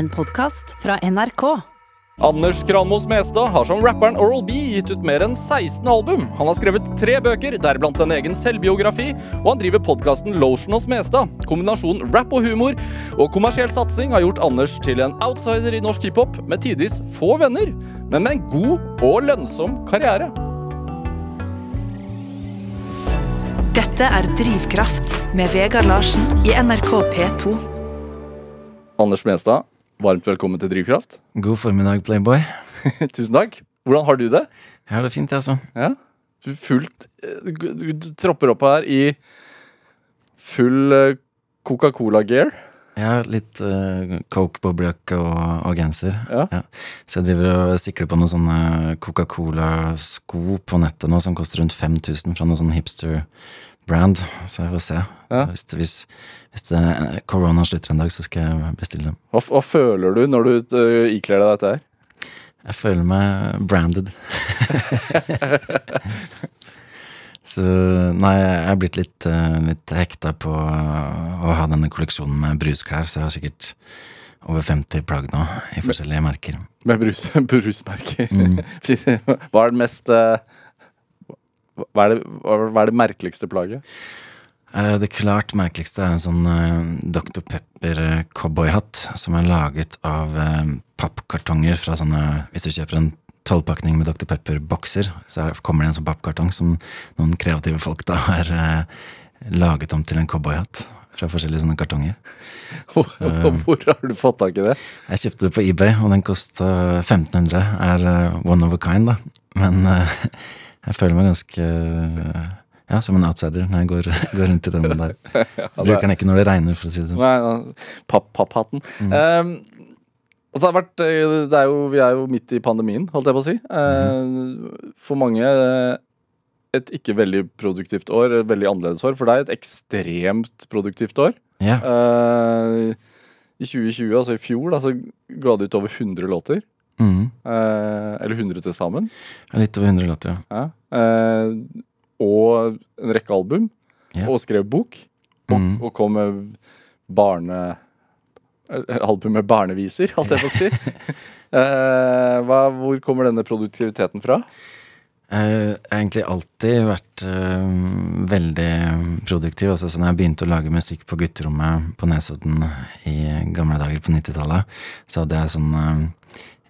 En podkast fra NRK. Anders Kranmo Smestad har som rapperen Oral B gitt ut mer enn 16 album. Han har skrevet tre bøker, deriblant en egen selvbiografi, og han driver podkasten Lotion og Smestad. Kombinasjonen rap og humor og kommersiell satsing har gjort Anders til en outsider i norsk hiphop, med tidvis få venner, men med en god og lønnsom karriere. Dette er Drivkraft med Vegard Larsen i NRK P2. Anders Smestad, varmt velkommen til Drivkraft. God formiddag, Playboy. Tusen takk. Hvordan har du det? Jeg har det fint, jeg, altså. Ja. Du, fullt, du, du, du tropper opp her i full eh, Coca-Cola-gear. Ja, litt uh, coke, boblejakke og, og genser. Ja. Så jeg driver og sikler på noen sånne Coca-Cola-sko på nettet nå som koster rundt 5000 fra noen sånn hipster-brand. Så jeg får se. Ja. Hvis, hvis, hvis det, korona slutter en dag, så skal jeg bestille dem. Hva, hva føler du når du uh, ikler deg dette her? Jeg føler meg branded. Så nei, jeg er blitt litt, eh, litt hekta på å ha denne kolleksjonen med brusklær, så jeg har sikkert over 50 plagg nå i forskjellige merker. Med brus, brusmerker. Mm. hva er det mest eh, hva, er det, hva er det merkeligste plagget? Eh, Det klart merkeligste er en sånn eh, Dr. Pepper eh, som er laget av pappkartonger fra sånne Hvis du kjøper en tolvpakning med Dr. Pepper-bokser, så er, kommer det en sånn pappkartong som noen kreative folk da har laget om til en cowboyhatt fra forskjellige sånne kartonger. Hvor, hvor har du fått tak i det? Jeg kjøpte det på eBay, og den kosta 1500. Er one of a kind, da. Men jeg føler meg ganske ja, som en outsider når jeg går, går rundt i den der. Bruker den ikke når det regner, for å si det sånn. Nei, nei, papp, papphatten. Um, og så har det vært, eh, det er jo, vi er jo midt i pandemien, holdt jeg på å si. Uh, For mange eh, et ikke veldig produktivt år, et veldig annerledes år. For deg et ekstremt produktivt år. Ja, Uh, I 2020, altså i fjor, da, så ga du ut over 100 låter. mm. Uh, eller 100 til sammen. Litt over 100 låter, ja. Ja. Eh, og en rekke album. Ja. Og skrev bok. Og, Mm. og kom med barne... eh, Album med barneviser, holdt jeg på å si. eh, hva, hvor kommer denne produktiviteten fra? Jeg har egentlig alltid vært øh, veldig produktiv. Altså, så når jeg begynte å lage musikk på gutterommet på Nesodden i gamle dager på 90-tallet, så hadde jeg sånn øh,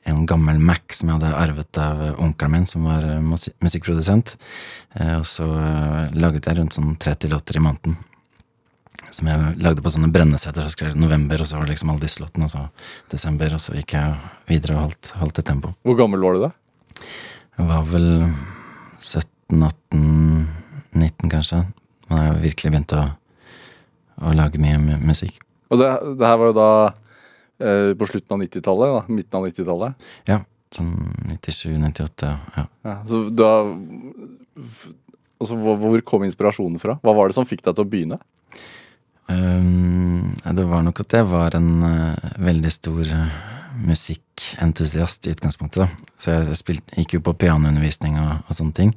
en gammel Mac som jeg hadde arvet av onkelen min, som var øh, musikkprodusent. Eh, og så øh, laget jeg rundt sånn 30 låter i måneden. Som jeg lagde på sånne brenneseter. Så skrev jeg november, og så var det liksom alle disse låtene, og så desember, og så gikk jeg videre og holdt, holdt et tempo. Hvor gammel var du da? Jeg var vel 17-18-19, kanskje. Da jeg virkelig begynte å, å lage mye musikk. Og det, det her var jo da eh, på slutten av 90-tallet? da, Midten av 90-tallet. Ja, sånn 97-98. Ja. Ja, så da altså, hvor, kom inspirasjonen fra? Hva var det som fikk deg til å begynne? Um, det var nok at jeg var en uh, veldig stor eh, musikkentusiast i utgangspunktet. da. Så jeg spilt, gikk jo på pianoundervisning og, og sånne ting.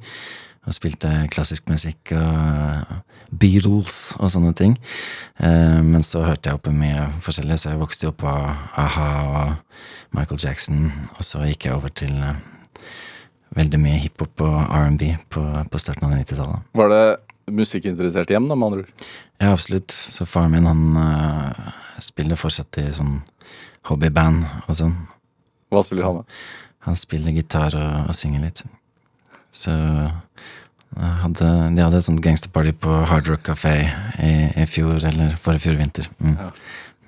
Og spilte klassisk musikk og eh, Beatles og sånne ting. Eh, men så hørte jeg opp mye forskjellig, så jeg vokste opp på a-ha og Michael Jackson. Og så gikk jeg over til eh, veldig mye hiphop og R&B på, på starten av 90-tallet. Var det musikkinteressert hjem, da, med andre ord? Ja, absolutt. Så faren min, han øh, spiller fortsatt i sånn hobbyband og sånn. Hva spiller han, da? Han spiller gitar og, og synger litt. Så hadde, de hadde et sånt gangsterparty på Hard Rock Café i, i fjor, eller forrige fjor vinter. Mm. Ja.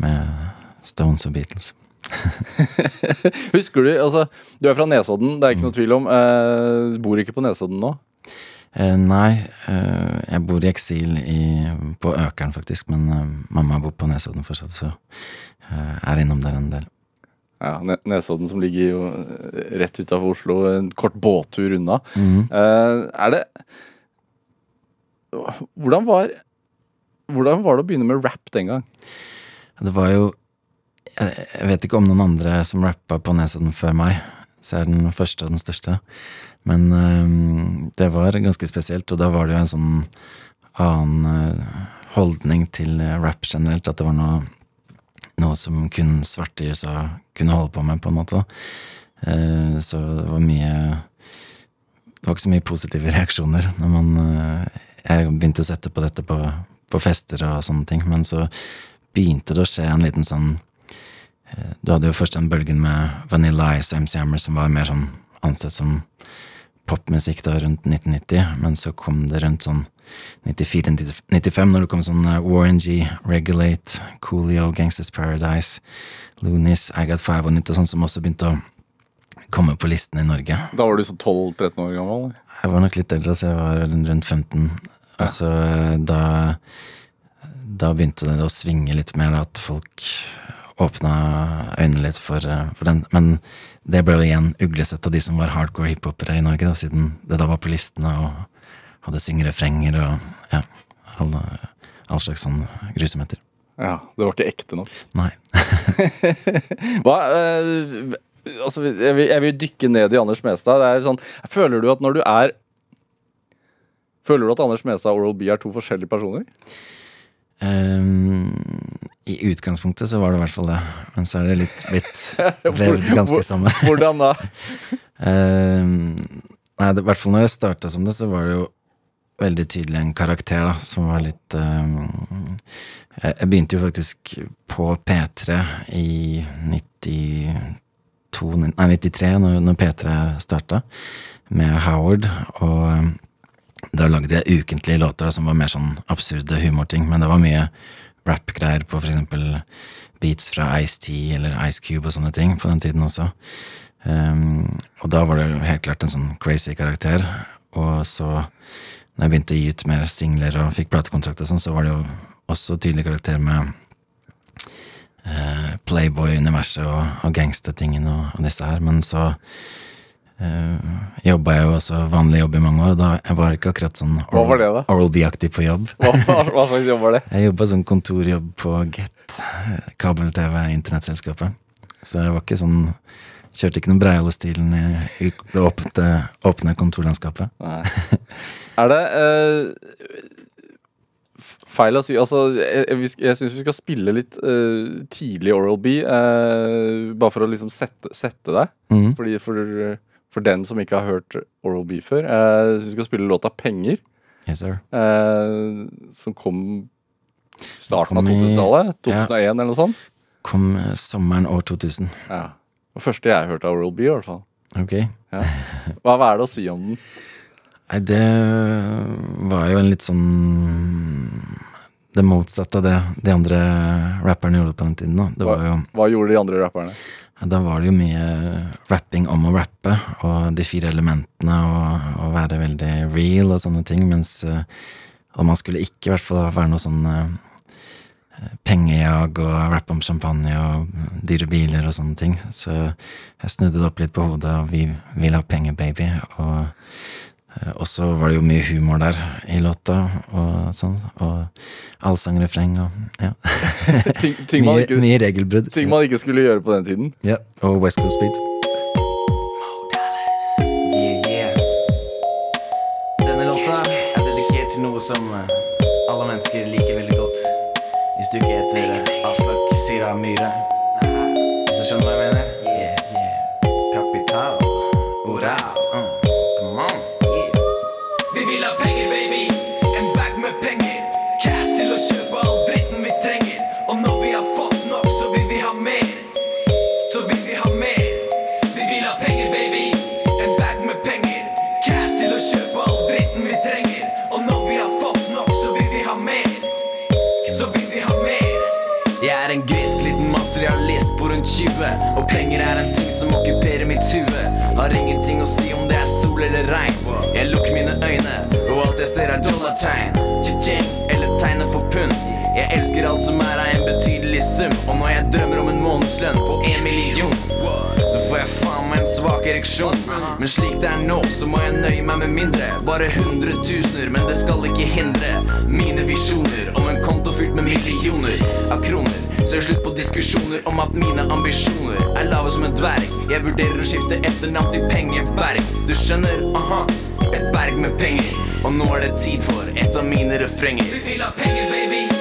Med Stones og Beatles. Husker du, altså, Du er fra Nesodden, det er ikke noe tvil om. Eh, du bor ikke på Nesodden nå? Eh, nei, eh, jeg bor i eksil i, på Økeren, faktisk. Men eh, mamma bor på Nesodden fortsatt, så jeg er innom der en del. Ja, Nesodden som ligger jo eh, rett utafor Oslo, en kort båttur unna. Eh, er det hvordan var, hvordan var det å begynne med rap den gang? Det var jo Jeg vet ikke om noen andre som rappa på Nesodden før meg, så jeg er den første og den største. Men øhm, det var ganske spesielt, og da var det jo en sånn annen øh, holdning til øh, rap generelt. At det var noe noe som kun svarte i USA kunne holde på med, på en måte. Eh, så det var mye Det var ikke så mye positive reaksjoner når man eh, Jeg begynte å sette på dette på, på fester og sånne ting, men så begynte det å skje en liten sånn eh, Du hadde jo først den bølgen med Vanilla Ice og MC Hammer som var mer sånn ansett som popmusikk da rundt 1990, men så kom det rundt sånn 94-95, når det kom sånn uh, Warren G, Regulate, Coolio, Gangsters Paradise, Loonies, I Got Five og nytt og sånn, som også begynte å komme på listene i Norge. Da var du sånn 12-13 år gammel? Jeg var nok litt eldre, så jeg var rundt 15. Altså, da Da begynte det å svinge litt mer, at folk åpna øynene litt for, eh, for den. Men det ble jo igjen uglesett av de som var hardcore hiphopere i Norge, da, siden det da var på listene og hadde syngerefrenger og ja, all, all slags sånn grusomheter. Ja, Det var ikke ekte nok. Nei. Hva, øh, altså, jeg, vil, jeg vil dykke ned i Anders Mestad. Det er sånn, føler du at når du er Føler du at Anders Mestad og Oral B er to forskjellige personer? Ehm, I utgangspunktet så var det i hvert fall det, men så er det litt blitt vevd ganske sammen. Hvordan da? um, nei, i hvert fall når jeg starta som det, så var det jo veldig tydelig en karakter, da, som var litt um, jeg, jeg begynte jo faktisk på P3 i 92 Nei, 93, når, når P3 starta, med Howard, og da lagde jeg ukentlige låter som var mer sånn absurde humorting, men det var mye rap-greier på for eksempel beats fra Ice-T eller Ice Cube og sånne ting på den tiden også. Um, og da var det helt klart en sånn crazy karakter. Og så, når jeg begynte å gi ut mer singler og fikk platekontrakt og sånn, så var det jo også tydelig karakter med uh, Playboy-universet og, og gangstertingene og, og disse her. Men så jobba jeg jo også vanlig jobb i mange år, da jeg var ikke akkurat sånn Hva det? Oral B-aktig på jobb. Hva, hva slags jobb var det? Jeg jobba som kontorjobb på Get, kabel-TV, internettselskapet. Så jeg var ikke sånn Kjørte ikke noen Breiale-stilen i, i det åpne, åpne kontorlandskapet. Nei. Er det uh, feil å si Altså, jeg, jeg syns vi skal spille litt uh, tidlig Oral B, uh, bare for å liksom sette, sette deg. Mm. Fordi for, for den som ikke har hørt Oral B før. Syns vi skal spille låta 'Penger', Yes, sir. Uh, som kom starten av Kom i- 2000-tallet. 2001 eller noe sånt. Kom eh, sommeren år 2000. Ja. Det første jeg hørte av Oral B, i hvert fall. Ok. Ja. Hva, hva er det å si om den? Nei, det var jo en litt sånn Det motsatte av det de andre rapperne gjorde på den tiden. Da. Det var jo Hva gjorde de andre rapperne? Da var det jo mye rapping om å rappe, og de fire elementene, og, og være veldig real og sånne ting, mens eh, Og man skulle ikke i hvert fall være noe sånn eh, pengejag og rappe om champagne og dyre biler og sånne ting. Så jeg snudde det opp litt på hodet, og vi vil ha penger, baby. Og, og så var det jo mye humor der i låta, og sånn. Og allsangrefreng og ja. Ting, ting, man Mye, ikke, mye regelbrudd. ting man ikke skulle gjøre på den tiden. Ja, og West Coast Speed. Yeah, yeah. Denne låta er dedikert til noe som Og alt jeg ser er dollartegn Cha-ching, eller tegnet for pund. Jeg elsker alt som er av en betydelig sum. Og når jeg drømmer om en månedslønn på en million svak ereksjon. Men slik det er nå, så må jeg nøye meg med mindre. Bare hundretusener, men det skal ikke hindre Mine visjoner om en konto fylt med millioner av kroner. Så er slutt på diskusjoner om at mine ambisjoner Er lave som en dverg. Jeg vurderer å skifte etternavn til Pengeberg. Du skjønner, aha Et berg med penger. Og nå er det tid for et av mine refrenger. Vi vil ha penger, baby.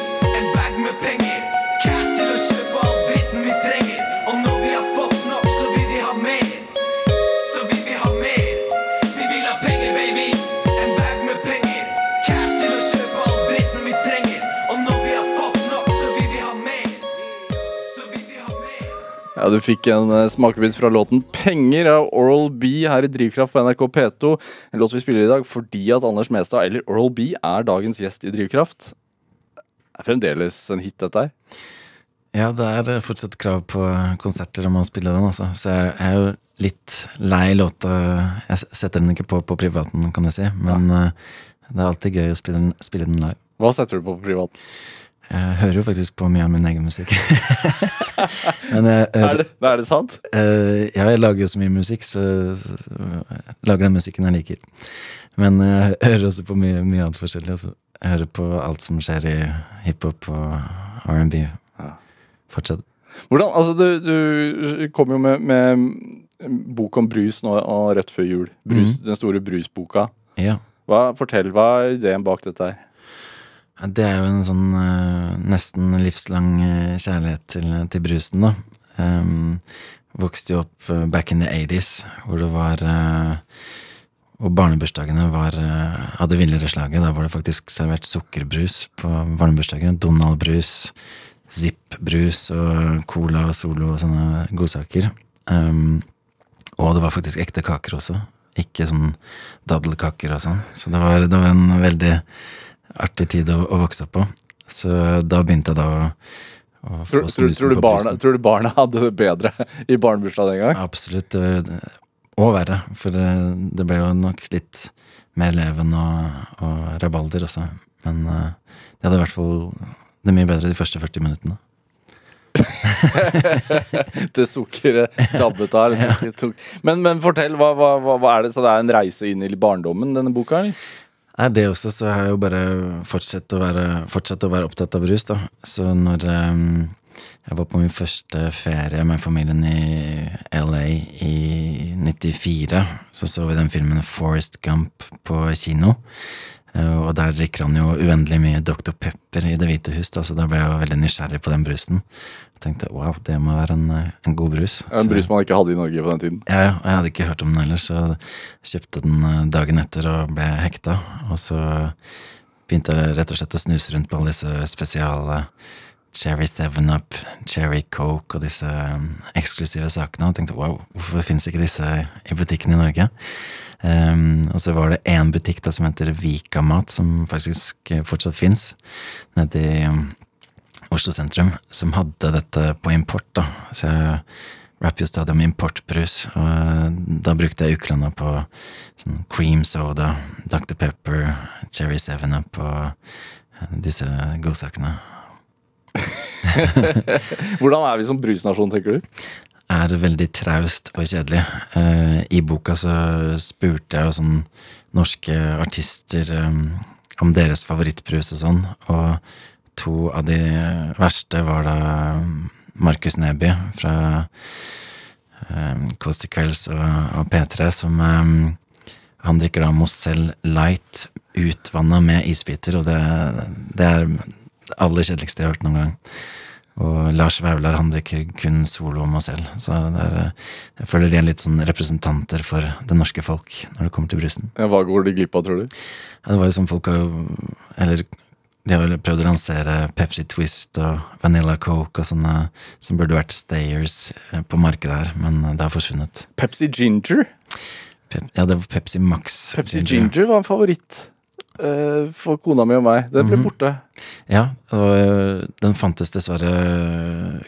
Ja, Du fikk en eh, smakebit fra låten 'Penger' av Oral B her i Drivkraft på NRK P2. En låt vi spiller i dag fordi at Anders Mestad, eller Oral B, er dagens gjest i Drivkraft. Det er fremdeles en hit, dette her. Ja, det er fortsatt krav på konserter om å spille den, altså. Så jeg er jo litt lei låta Jeg setter den ikke på på privaten, kan jeg si, men eh, det er alltid gøy å spille den, spille den live. Hva setter du på på privat? Jeg hører jo faktisk på mye av min egen musikk. men jeg, Er det, er det sant? Uh, ja, jeg lager jo så mye musikk, så, så, jeg lager den musikken jeg liker. Men jeg hører også på mye, mye annet forskjellig. Altså. Jeg hører på alt som skjer i hiphop og R&B. Fortsatt. Hvordan, altså Du, du kom jo med, med bok om brus nå og rett før jul. Brus, mm. Den store brusboka. Ja. Hva, fortell, hva er ideen bak dette her? Det er jo en sånn uh, nesten livslang eh, kjærlighet til, til brusen, da. Um, vokste jo opp eh, back in the 80s, hvor det var uh, Hvor barnebursdagene var uh, av det villere slaget. Da var det faktisk servert sukkerbrus på barnebursdagene. Donald-brus, Zipp-brus og Cola og Solo og sånne godsaker. Um, og det var faktisk ekte kaker også. Ikke sånn daddelkaker og sånn. Så det var, det var en veldig artig tid å, å vokse opp på. Så da begynte jeg da å, Tror, tror, tror, du barna, tror du barna hadde det bedre i barnebursdag den gang? Absolutt. Og verre, for det, det ble jo nok litt mer leven og, og rabalder også. Men uh, de hadde i hvert fall det mye bedre de første 40 minuttene. det sukkeret dabbet av. Men, men fortell, hva, hva, hva er det? Så det er en reise inn i barndommen, denne boka? eller? Er det også, så har jeg jo bare fortsatt å være, fortsatt å være opptatt av rus, da. Så når um, jeg var på min første ferie med familien i LA i 94, så så vi den filmen Forest Gump på kino. Eh, Og der drikker han jo uendelig mye Dr. Pepper i Det hvite hus, da, så da ble jeg jo veldig nysgjerrig på den brusen. Jeg tenkte wow, det må være en, eh, en god brus. En brus man ikke hadde i Norge på den tiden. ja, ja, jeg hadde ikke hørt om den ellers, så jeg kjøpte den eh, dagen etter og ble hekta. Og så begynte jeg rett og slett å snuse rundt på alle disse spesiale Cherry 7-Up, Cherry Coke og disse eh, eksklusive sakene. Og tenkte wow, hvorfor finnes ikke disse i butikken i Norge? Um, og så var det én butikk da som heter Vika Mat, som faktisk fortsatt fins, nede i um, Oslo sentrum, som hadde dette på import. da. Så jeg rapper jo stadig om importbrus, og eh, da brukte jeg ukelønna på sånn cream soda, Dr. Pepper, Cherry 7-Up og eh, disse godsakene. Hvordan er vi som brusnasjon, tenker du? er veldig traust og kjedelig. Eh, I boka så spurte jeg jo sånn norske artister eh, om deres favorittbrus og sånn, og to av de verste var da Markus Neby fra eh, Kåss til kvelds og, og P3, som eh, Han drikker da Mozell Light utvanna med isbiter, og det, det er det aller kjedeligste jeg har hørt noen gang. Og Lars Vaular han drikker kun Solo og Mozell. Så er, eh, jeg føler de er litt sånn representanter for det norske folk når det kommer til brusen. Ja, Hva går de glipp av, tror du? Ja, det var jo sånn folk har Eller de har vel prøvd å lansere Pepsi Twist og Vanilla Coke og sånne som burde vært stayers eh, på markedet her, men eh, det har forsvunnet. Pepsi Ginger. Pep, ja, det var Pepsi Max. Pepsi Ginger var en favoritt for kona mi og meg. Den ble Mhm. borte. Ja, og øh, den fantes dessverre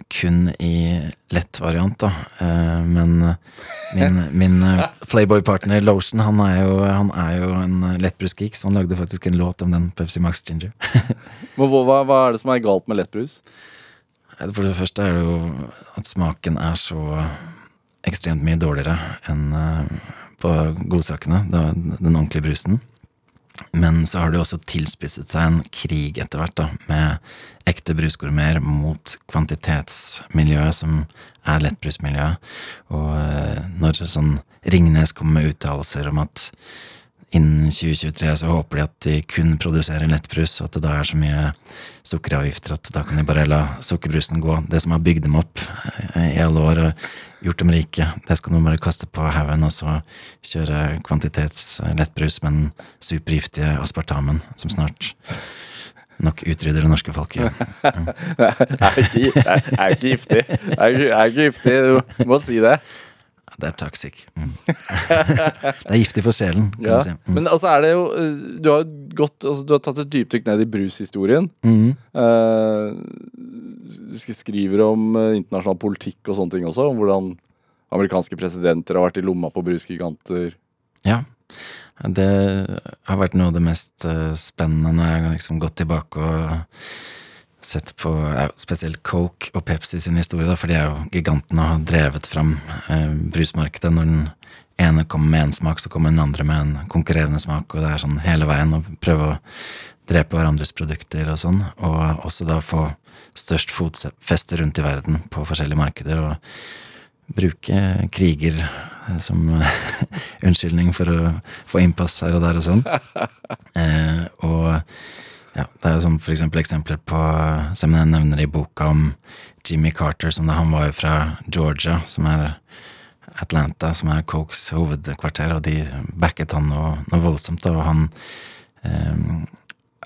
kun i lett variant, da. Eh, Men min, min Playboy-partner Lotion, han er jo, han er jo en lettbrusgeek, så han lagde faktisk en låt om den Pepsi Max Ginger. Men hva, hva, er det som er galt med lettbrus? For det første er det jo at smaken er så ekstremt mye dårligere enn på godsakene, den ordentlige brusen. Men så har det jo også tilspisset seg en krig etter hvert, da, med ekte brusgourmeter mot kvantitetsmiljøet, som er lettbrusmiljøet. Og eh, når sånn Ringnes kommer med uttalelser om at innen 2023 så håper de at de kun produserer lettbrus, og at det da er så mye sukkeravgifter at da kan de bare la sukkerbrusen gå. Det som har bygd dem opp eh, i alle år og gjort dem rike, det skal du bare kaste på haugen, og så kjøre kvantitets lettbrus med den supergiftige aspartamen, som snart nok utrydder det norske folket. Er ikke, er, ikke giftig. Det er ikke giftig, du må si det. Det er toxic. Mm. det er giftig for sjelen, kan Ja. si. Mm. Men altså er det jo eh, Du har gått altså, Du har tatt et dypdykk ned i brushistorien. Mm. Uh, du skriver om eh, internasjonal politikk og sånne ting også. Om hvordan amerikanske presidenter har vært i lomma på brusgiganter. Ja. Det har vært noe av det mest spennende når jeg har liksom gått tilbake og sett på spesielt Coke og Pepsi sin historie, da, for de er jo gigantene og har drevet fram eh, brusmarkedet. Når den ene kommer med én smak, så kommer den andre med en konkurrerende smak, og det er sånn hele veien å prøve å drepe hverandres produkter og sånn, og også da få størst fotfeste rundt i verden på forskjellige markeder. og bruke kriger eh, som unnskyldning for å få innpass her og der og sånn. Eh, og ja, det er som for eksempel eksempler på som jeg nevner i boka om Jimmy Carter, som da han var jo fra Georgia, som er Atlanta, som er Cokes hovedkvarter, og de backet han noe, noe voldsomt, og han eh,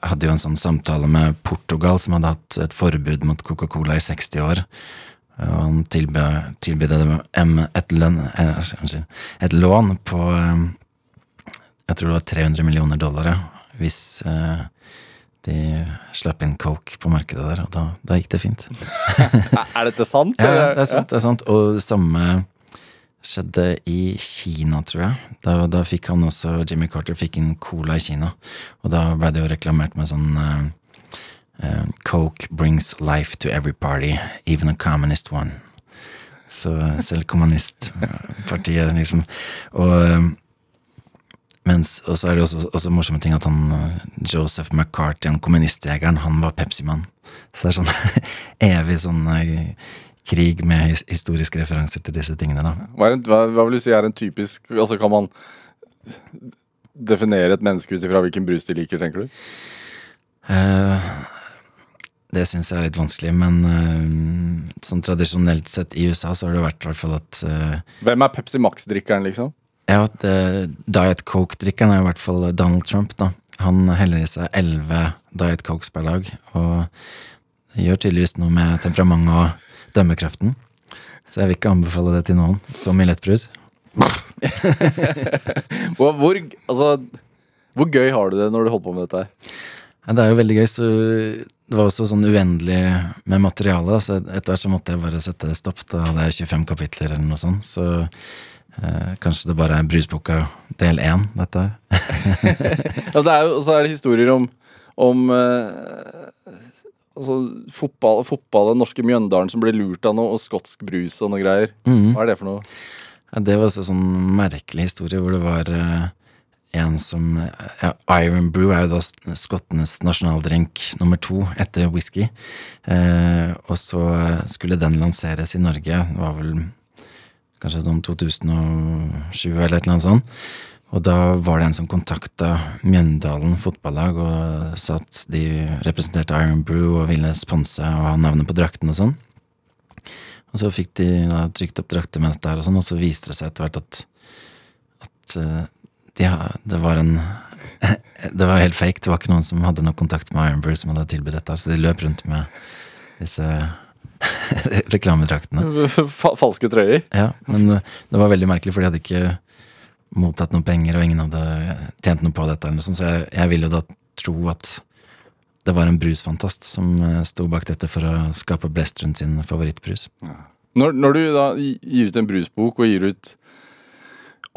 hadde jo en sånn samtale med Portugal, som hadde hatt et forbud mot Coca-Cola i 60 år. Og han tilbød, dem et, eh, et lån på eh, Jeg tror det var 300 millioner dollar, hvis eh, de slapp inn coke på markedet der, og da, da gikk det fint. Er, dette sant? Ja, det er sant. det er sant Og det samme skjedde i Kina, tror jeg. Da, da fikk han også Jimmy Carter fikk inn cola i Kina. Og da ble det jo reklamert med sånn uh, Coke brings life to every party, even a communist one. Så selv kommunistpartiet, liksom. Og eh, og så er det også, også morsomme ting at han Joseph McCarthy, han kommunistjegeren, han var Pepsi-mann. Så det er sånn evig sånn eh, krig med historiske referanser til disse tingene, da. Hva, en, hva, hva vil du si er en typisk Altså Kan man definere et menneske ut ifra hvilken brus de liker, tenker du? Uh, det syns jeg er litt vanskelig, men uh, sånn tradisjonelt sett i USA så har det vært i hvert fall at uh, Hvem er Pepsi Max-drikkeren, liksom? Ja, Diet Coke-drikkeren er i hvert fall Donald Trump, da. Han heller i seg elleve Diet Cokes per dag, og gjør tydeligvis noe med temperamentet og dømmekraften. Så jeg vil ikke anbefale det til noen, som i lettbrus. Hvor, hvor, altså, hvor gøy har du det når du holder på med dette her? Ja, det er jo veldig gøy, så det var også sånn uendelig med materiale, så etter hvert så måtte jeg bare sette stopp. Da hadde jeg 25 kapitler eller noe sånt, så eh, kanskje det bare er Brusboka del én, dette her. Ja, det er jo, og så er det historier om, om eh, altså, fotball, fotball, den norske Mjøndalen som ble lurt av noe, og skotsk brus og noe greier. Mhm. Hva er det for noe? Ja, det var også sånn merkelig historie hvor det var eh, en som ja, Iron Brew er jo da skottenes nasjonaldrink nummer to etter whisky. Eh, og så skulle den lanseres i Norge, det var vel kanskje sånn 2007 eller et eller annet sånt. Og da var det en som kontakta Mjøndalen fotballag og sa at de representerte Iron Brew og ville sponse og ha navnet på drakten og sånn. Og så fikk de da trykt opp drakter med dette her, og sånn, og så viste det seg etter hvert at, at eh, de, det var en Det var helt fake. Det var ikke noen som hadde noe kontakt med Iron Brew som hadde tilbudt dette, her, så de løp rundt med disse reklamedraktene. Falske trøyer? Ja, men eh, det var veldig merkelig, for de hadde ikke mottatt noen penger, og ingen hadde tjent noe på dette, eller noe sånt, så jeg, jeg ville jo da tro at det var en brusfantast som eh, sto bak dette for å skape blest rundt sin favorittbrus. Når, når du da gir ut en brusbok og gir ut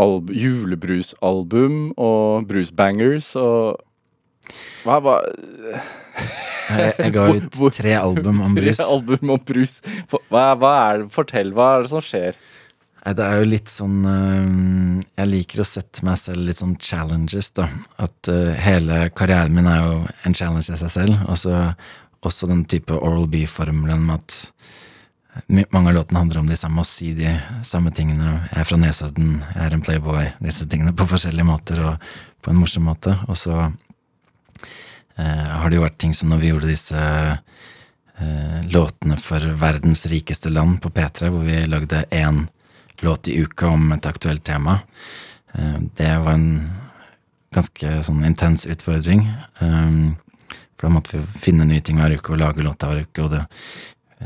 alb julebrusalbum og brusbangers og Hva, hva Jeg, jeg ga ut hvor- tre album om brus. Tre album om brus. Hva, hva er det, Fortell, hva er det som skjer? Det er jo litt sånn øh, Jeg liker å sette meg selv litt sånn challenges, da. At øh, hele karrieren min er jo en challenge i seg selv. Og så også den type Oral B-formelen med at mange av låtene handler om de samme, å si de samme tingene. Jeg er fra Nesodden, jeg er en playboy. Disse tingene på forskjellige måter og på en morsom måte. Og så eh, har det jo vært ting som når vi gjorde disse eh, låtene for verdens rikeste land på P3, hvor vi lagde én låt i uka om et aktuelt tema. Eh, det var en ganske sånn intens utfordring. For da måtte vi finne nye ting hver uke og lage låter hver uke, og det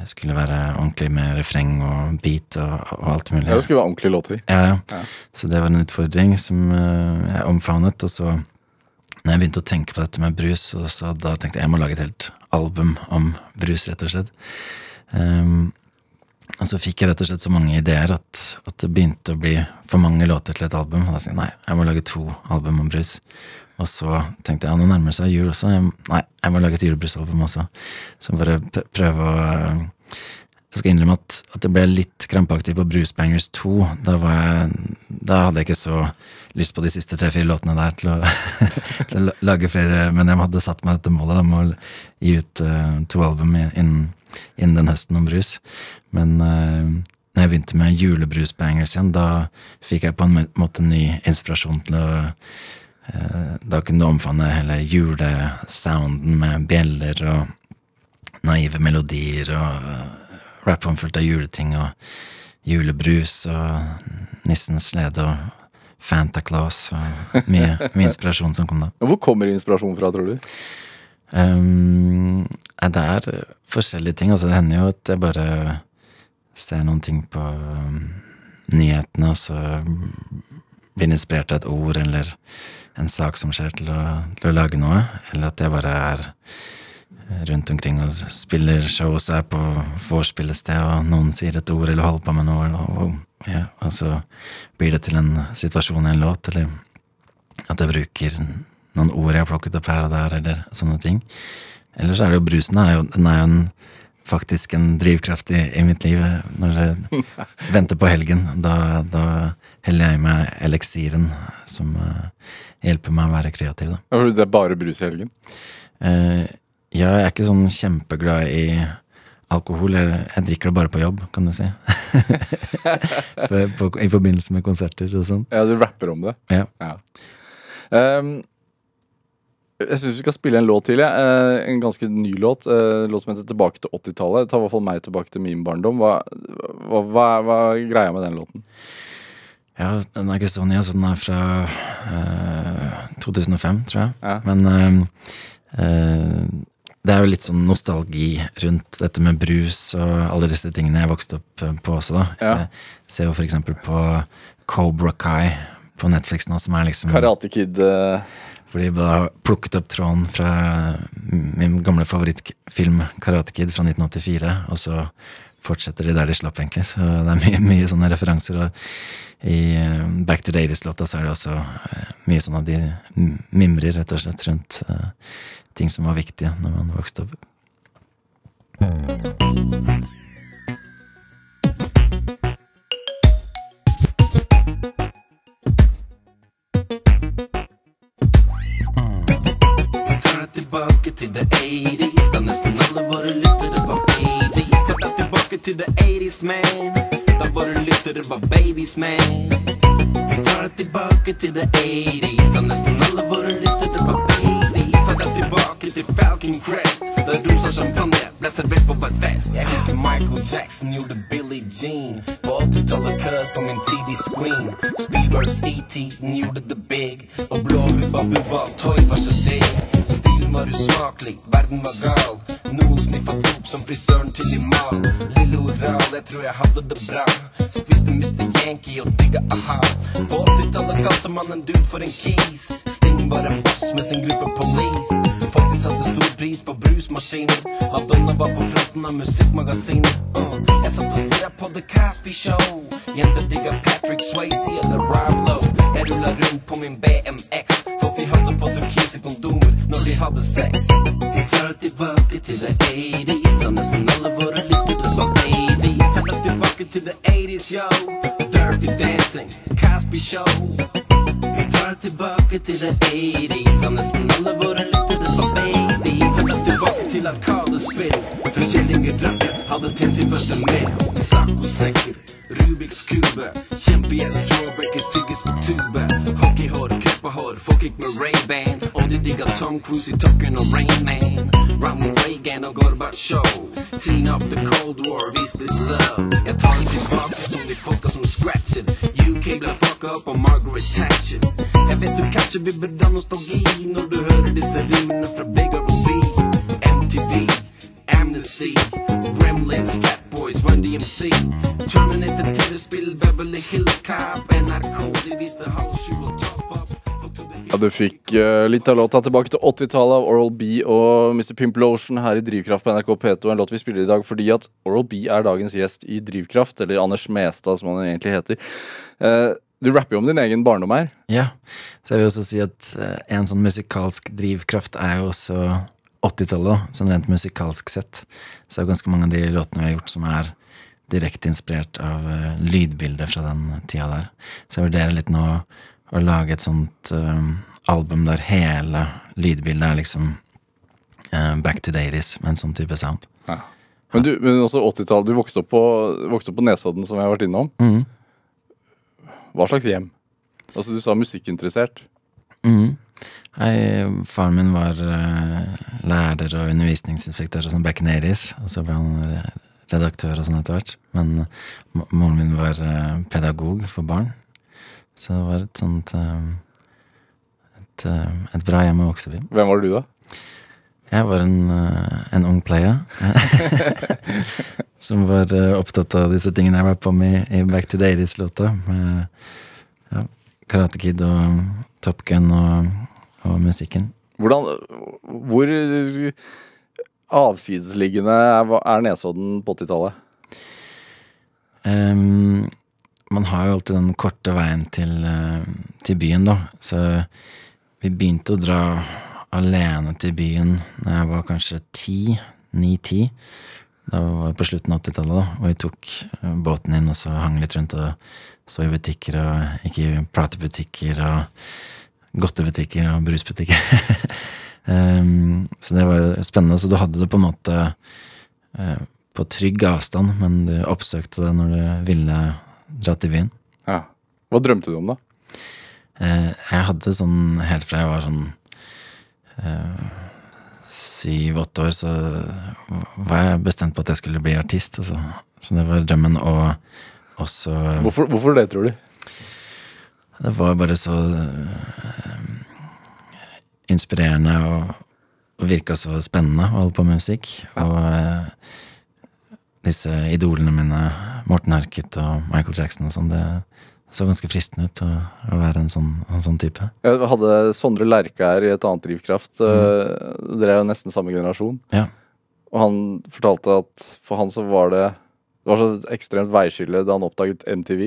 skulle være ordentlig med refreng og beat og, og alt mulig. Ja, det skulle være ordentlige låter. Ja, ja. Så det var en utfordring som eh, jeg omfavnet. Og så, når jeg begynte å tenke på dette med brus, og så da tenkte jeg jeg må lage et helt album om brus, rett og slett. Um, og så fikk jeg rett og slett så mange ideer at, at det begynte å bli for mange låter til et album. Og da tenkte jeg nei, jeg må lage to album om brus. Og så tenkte jeg ja, nå nærmer det seg jul også. Jeg, nei, jeg må lage et julebrusalbum også. Så bare prøve å Jeg skal innrømme at, at jeg ble litt krampaktig på Bruce Bangers 2. Da, jeg, da hadde jeg ikke så lyst på de siste tre-fire låtene der til å, til å lage flere, men jeg hadde satt meg dette målet om å gi ut uh, to album innen, innen den høsten om brus. Men uh, når jeg begynte med julebrusbangers igjen, da fikk jeg på en måte ny inspirasjon til å uh, Da kunne du omfavne hele julesounden med bjeller og naive melodier og rap omfullt av juleting og julebrus og nissens slede og Fanta Claus og mye, mye inspirasjon som kom da. Hvor kommer inspirasjonen fra, tror du? Um, det er forskjellige ting. Altså, det hender jo at jeg bare ser noen ting på um, nyhetene, og så blir inspirert av et ord eller en sak som skjer, til å, til å lage noe. Eller at jeg bare er rundt omkring og spiller show og er på vorspiel og noen sier et ord eller holder på med noe, og, ja, og så blir det til en situasjon i en låt, eller at jeg bruker noen ord jeg har plukket opp her og der, eller sånne ting. Ellers er det jo brusen, er jo, den er jo en, faktisk en drivkraft i, i mitt liv. Når jeg venter på helgen, da, da heller jeg i meg eliksiren som uh, hjelper meg å være kreativ, da. Ja, for Det er bare brus i helgen? Eh, ja, jeg er ikke sånn kjempeglad i alkohol. Jeg, jeg drikker det bare på jobb, kan du si. For, på, I forbindelse med konserter og sånn. Ja, du rapper om det. Ja. Ja. Um, jeg syns vi skal spille en låt til. jeg. Uh, en ganske ny låt. Uh, låt som heter 'Tilbake til 80-tallet'. Det tar i hvert fall meg tilbake til min barndom. Hva, hva, hva, er- hva er greia med den låten? Ja, den er ikke så ny, altså den er fra uh, 2005, tror jeg. Ja. Men eh, eh, det er jo litt sånn nostalgi rundt dette med brus og alle disse tingene jeg vokste opp eh, på også, da. Ja. Jeg ser jo for eksempel på Cobra Kai på Netflix nå, som er liksom Karate Kid Fordi Hvor de da plukket opp tråden fra min gamle favorittfilm Karate Kid fra 1984, og så fortsetter de der de slapp, egentlig. Så det er mye, mye sånne referanser. Og i eh, Back to the 80s-låta så er det også eh, mye sånn at de mimrer rett og slett rundt eh, ting som var viktige når man vokste opp. Tilbake til the 80s Da nesten alle våre lyttere var babies. Tar tilbake til the 80s, man. Da våre lyttere var babies, man. Vi tar det tilbake til the 80s Da nesten alle våre lyttere var babies Tar deg tilbake til Falcon Crest. Da rosa champagne ble servert på hver fest Jeg husker Michael Jackson gjorde Billie Jean. På 80-tallet køs på min TV-screen Spielbergs E.T. den gjorde det big. Og blå hubba bubba, toy var så digg Stilen var usmakelig, verden var gal Noen sniffa dop som frisøren til Imam. Lille oral, jeg tror jeg hadde det bra. Spiste Mr. Yankee og digga aha. På 80-tallet kalte man en dude for en keys. Sting var en boss med sin gruppe police. De satte stor pris på brusmaskiner. Madonna var på fronten av musikkmagasinet. uh, Jeg satt og stirra på The Caspi Show. Jenter digga Patrick Swayze eller Rob Lowe Jeg rullet rundt på min BMX de hadde på turkise kondomer når de hadde sex. Vi tar det tilbake til the 80s Da nesten alle våre lyttere var babies. Tar det tilbake til the 80s, yo. Dirty Dancing, Cosby Show. Vi tar det tilbake til the 80s Da nesten alle våre lyttere var baby Vi tar tilbake til arkadespill Forskjellige rakker hadde tjent sin første mail Saccosekker, Rubiks Cube, Kjempigast jawbreakers tygges på tube Hockeyhår, crapahår, folk gikk med Ray-Ban Og de digga Tom Cruise i Tucken og Rain Man. Ronald Reagan og Gorbatsjov Teen up the Cold War, vis litt love. Jeg tar dem tilbake som de folka som scratchet UK ble fucka up av Margaret Thatcher. Jeg vet du kanskje vil bedre nostalgi Når du hører disse rimene fra Big beat, MTV Amnesty, Gremlins, Fat Boys, Run DMC. Turn Ja, Du fikk uh, litt av låta tilbake til 80-tallet av Oral B og Mr. Pimplotion her i Drivkraft på NRK P2. En låt vi spiller i dag fordi at Oral B er dagens gjest i Drivkraft, eller Anders Mestad som han egentlig heter. Uh, du rapper jo om din egen barndom her. Ja, så jeg vil også si at uh, en sånn musikalsk drivkraft er jo også 80-tallet, sånn rent musikalsk sett. Så det er ganske mange av de låtene vi har gjort som er direkte inspirert av uh, lydbildet fra den tida der. Så jeg vurderer litt nå å lage et sånt uh, album der hele lydbildet er liksom uh, back to deities, med en sånn type sound. Men du, men også 80-tallet. Du vokste opp, på, vokste opp på Nesodden, som jeg har vært innom. Mm. Hva slags hjem? Altså, Du sa musikkinteressert. Mhm. Hei, faren min var lærer og undervisningsinspektør og sånn back in 80s, og så ble han redaktør og sånn etter hvert. Men mo- moren min var eh, pedagog for barn, så det var et sånt eh, et, eh, et bra hjem å vokse opp i. Hvem var du, da? Jeg var en, eh, en ung player. som var eh, opptatt av disse tingene jeg rappa om i, i Back to the 80s-låta. Med ja, Karate Kid og Top Gun og, og musikken. Hvordan, Hvor avsidesliggende er, Nesodden på 80-tallet? Um, man har jo alltid den korte veien til, eh, til byen, da. Så vi begynte å dra alene til byen da jeg var kanskje ti, ni-ti. Da var det på slutten av 80-tallet. Og vi tok eh, båten inn og så hang litt rundt og så i butikker og gikk i platebutikker og godtebutikker og brusbutikker. Ehm, så det var jo spennende. Så du hadde det på en måte eh, på trygg avstand, men du oppsøkte det når du ville dra til byen. Ja. Hva drømte du om, da? Eh, jeg hadde sånn helt fra jeg var sånn eh, syv-åtte år, så var jeg bestemt på at jeg skulle bli artist. Altså. Så det var drømmen, og også Hvorfor, hvorfor det, tror du? Det var bare så inspirerende og, og virka så spennende å holde på med musikk. Og eh, disse idolene mine, Morten Harket og Michael Jackson og sånn, det så ganske fristende ut å, å være en sånn, en sånn type. Jeg hadde Sondre Lerche her i et annet Drivkraft. Mm. Dere er jo nesten samme generasjon. Ja. Og han fortalte at for han så var det Det var så ekstremt veiskille da han oppdaget MTV.